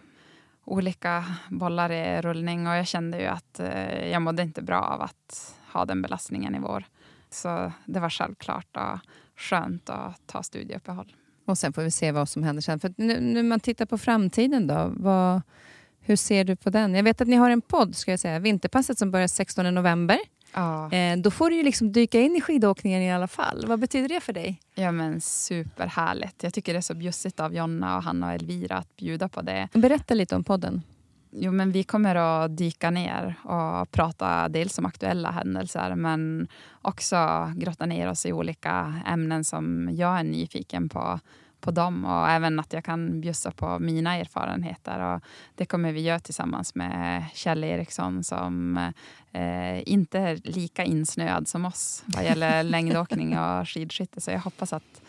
olika bollar i rullning och jag kände ju att eh, jag mådde inte bra av att ha den belastningen i vår. Så det var självklart och skönt att ta studieuppehåll. Och sen får vi se vad som händer sen. För nu, nu man tittar på framtiden då, vad, hur ser du på den? Jag vet att ni har en podd, ska jag säga, Vinterpasset som börjar 16 november. Ja, Eh, då får du ju liksom dyka in i skidåkningen i alla fall. Vad betyder det för dig? ja men superhärligt. Jag tycker det är så bjussigt av Jonna och Hanna och Elvira att bjuda på det. Berätta lite om podden. Jo, men vi kommer att dyka ner och prata dels om aktuella händelser men också grotta ner oss i olika ämnen som jag är nyfiken på, på dem och även att jag kan bjussa på mina erfarenheter. Och det kommer vi göra tillsammans med Kjell Eriksson som eh, inte är lika insnöad som oss vad gäller längdåkning och skidskytte. Så jag hoppas att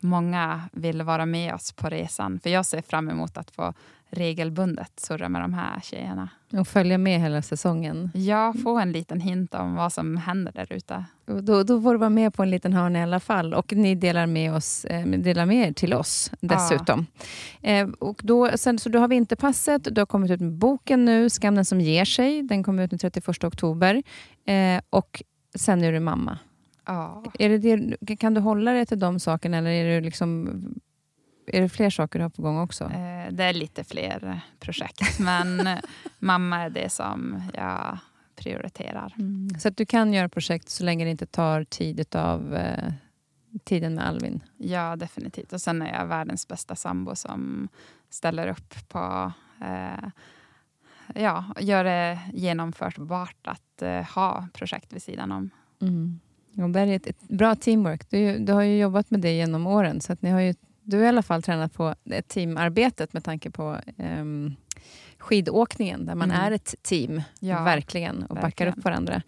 många vill vara med oss på resan. För jag ser fram emot att få regelbundet surra med de här tjejerna. Och följa med hela säsongen. Jag får en liten hint om vad som händer där ute. Då, då får du vara med på en liten hörna i alla fall. Och ni delar med, oss, eh, delar med er till oss dessutom. Eh, och då, sen, så du har vinterpasset, du har kommit ut med boken nu, Skam den som ger sig. Den kommer ut den 31 oktober. Eh, och sen är du mamma. Ja. Är det det, kan du hålla dig till de sakerna eller är det, liksom, är det fler saker du har på gång också? Eh, Det är lite fler projekt, men eh, mamma är det som jag prioriterar. Så att du kan göra projekt så länge det inte tar tid av eh, tiden med Alvin. Ja, definitivt. Och sen är jag världens bästa sambo som ställer upp på eh, ja, gör det genomförbart att eh, ha projekt vid sidan om. Mm. Och där är ett, ett bra teamwork. Du, du har ju jobbat med det genom åren, så att ni har ju, du har i alla fall tränat på det teamarbetet med tanke på um, skidåkningen, där man Mm. är ett team, Ja, verkligen, och backar verkligen. upp varandra.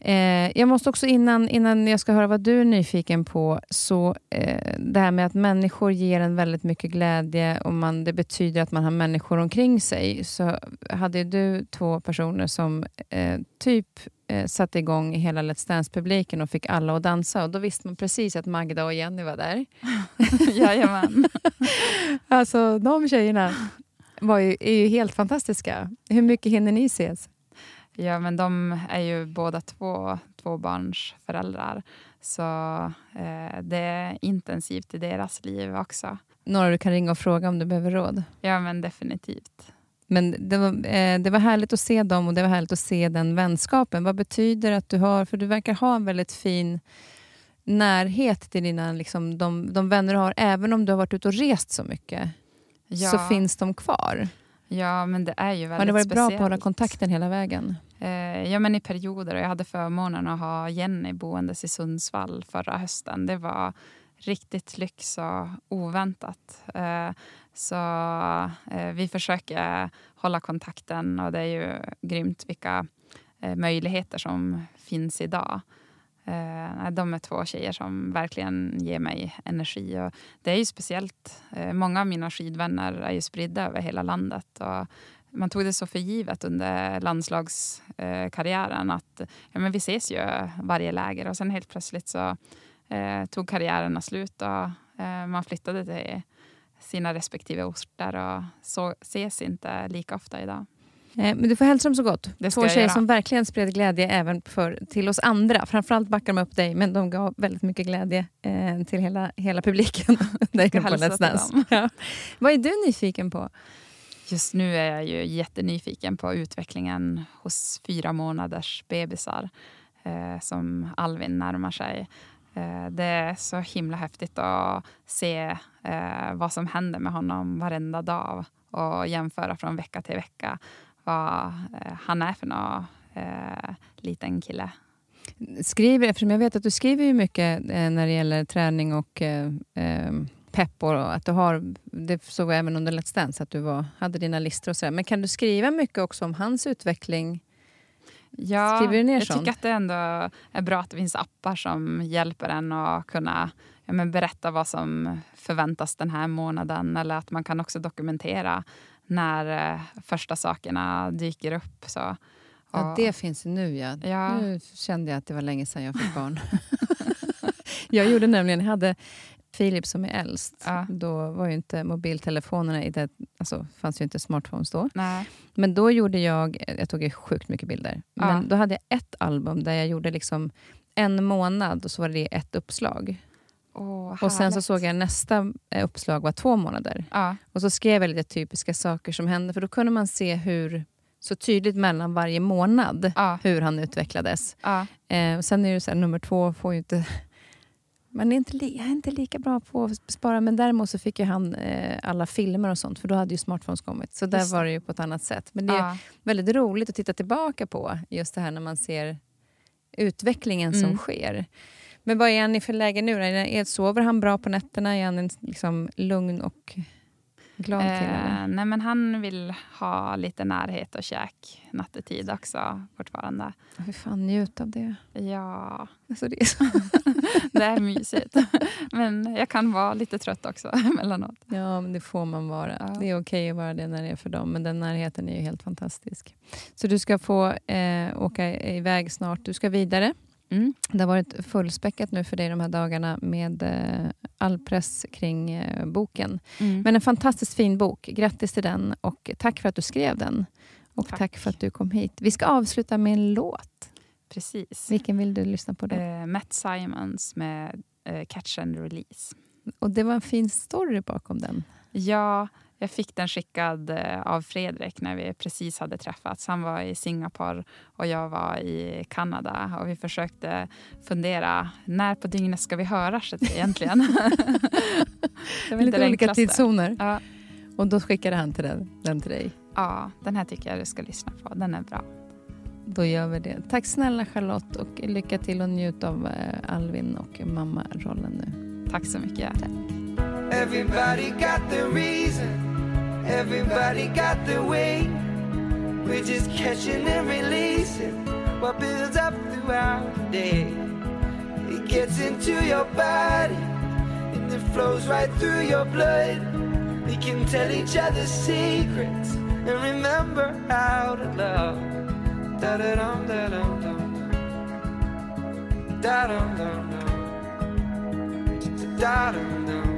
Eh, jag måste också innan, innan jag ska höra vad du är nyfiken på, så eh, det här med att människor ger en väldigt mycket glädje och man, det betyder att man har människor omkring sig. Så hade du två personer som eh, typ eh, satte igång hela Let's Dance-publiken och fick alla att dansa. Och då visste man precis att Magda och Jenny var där. Jajamän. Alltså de tjejerna var ju, är ju helt fantastiska. Hur mycket hinner ni ses? Ja, men de är ju båda två tvåbarnsföräldrar. Så eh, det är intensivt i deras liv också. Några du kan ringa och fråga om du behöver råd. Ja, men definitivt. Men det var, eh, det var härligt att se dem och det var härligt att se den vänskapen. Vad betyder att du har, för du verkar ha en väldigt fin närhet till dina, liksom, de, de vänner du har, även om du har varit ute och rest så mycket, Ja, så finns de kvar. ja men det är ju väldigt Har ni varit bra på att hålla speciellt. kontakten hela vägen? Eh, ja, men i perioder. Jag hade förmånen att ha Jenny boendes i Sundsvall förra hösten. Det var riktigt lyx och oväntat. Eh, så eh, vi försöker hålla kontakten och det är ju grymt vilka eh, möjligheter som finns idag. De är två tjejer som verkligen ger mig energi. Och det är ju speciellt. Många av mina skidvänner är ju spridda över hela landet. Och man tog det så för givet under landslagskarriären att ja, men vi ses ju varje läger. Och sen helt plötsligt så eh, tog karriärerna slut och eh, man flyttade till sina respektive orter och så ses inte lika ofta idag. Eh, Men du får hälsa dem så gott. Det Två tjejer göra. som verkligen spred glädje även för, till oss andra. Framförallt backar de upp dig, men de gav väldigt mycket glädje eh, till hela, hela publiken. där på Let's Dance. Ja. Vad är du nyfiken på? Just nu är jag ju jättenyfiken på utvecklingen hos fyra månaders bebisar eh, som Alvin närmar sig. Eh, det är så himla häftigt att se eh, vad som händer med honom varenda dag och jämföra från vecka till vecka vad eh, han är för någon eh, liten kille. Skriver, eftersom jag vet att du skriver ju mycket eh, när det gäller träning och eh, eh, pepp och att du har, det såg jag även under Let's Dance, att du var, hade dina listor och sådär. Men kan du skriva mycket också om hans utveckling? Ja, Skriver du ner jag sånt? tycker att det ändå är bra att det finns appar som hjälper en att kunna ja, men berätta vad som förväntas den här månaden. Eller att man kan också dokumentera när eh, första sakerna dyker upp. Så. Ja, Och- det finns nu ja. Ja. Nu kände jag att det var länge sedan jag fick barn. jag gjorde nämligen, hade Filip som är äldst. Ja. Då var ju inte mobiltelefonerna, i det, alltså fanns ju inte smartphones då. Nej. Men då gjorde jag, jag tog ju sjukt mycket bilder. Ja. Men då hade jag ett album där jag gjorde liksom en månad och så var det ett uppslag. Åh, Och sen så såg jag nästa eh, uppslag var två månader. Ja, Och så skrev jag lite typiska saker som hände, för då kunde man se hur så tydligt mellan varje månad hur han utvecklades. Eh, och sen är det så här, nummer två får ju inte... Man är inte, jag är inte lika bra på att spara, men däremot så fick ju han eh, alla filmer och sånt, för då hade ju smartphones kommit. Så där Just var det ju på ett annat sätt. Men det är ja. väldigt roligt att titta tillbaka på, just det här när man ser utvecklingen som Mm. sker. Men vad är han i för läge nu? då? Är är- Sover han bra på nätterna? Är han liksom, lugn och glad kille? Eh, nej, men han vill ha lite närhet och käk nattetid också fortfarande. Hur fan njut av det. Ja, Alltså, det är så. det är mysigt. men jag kan vara lite trött också emellanåt. Ja, men det får man vara. Ja. Det är okej att vara det när det är för dem, men den närheten är ju helt fantastisk. Så du ska få eh, åka iväg snart. Du ska vidare. Mm. Det har varit fullspäckat nu för dig de här dagarna med eh, all press kring eh, boken. Mm. Men en fantastiskt fin bok. Grattis till den och tack för att du skrev den. Och tack, Tack. för att du kom hit. Vi ska avsluta med en låt. Precis. Vilken vill du lyssna på då? Eh, Matt Simons med eh, Catch and Release. Och det var en fin story bakom den. Ja, jag fick den skickad eh, av Fredrik när vi precis hade träffats. Han var i Singapore och jag var i Kanada. Och vi försökte fundera, när på dygnet ska vi höras egentligen? det var Lite olika tidszoner. Ja, Och då skickade han till den, den till dig. ja, den här tycker jag du ska lyssna på. Den är bra. Då gör vi det. Tack snälla Charlotte och lycka till och njut av eh, Alvin och mammarollen nu. Tack så mycket. Everybody got the reason, everybody got the way. We're just catching and releasing what builds up throughout the day. It gets into your body and it flows right through your blood. We can tell each other secrets and remember how to love. Da da dum da dum dum. Da dum dum dum. Da dum dum.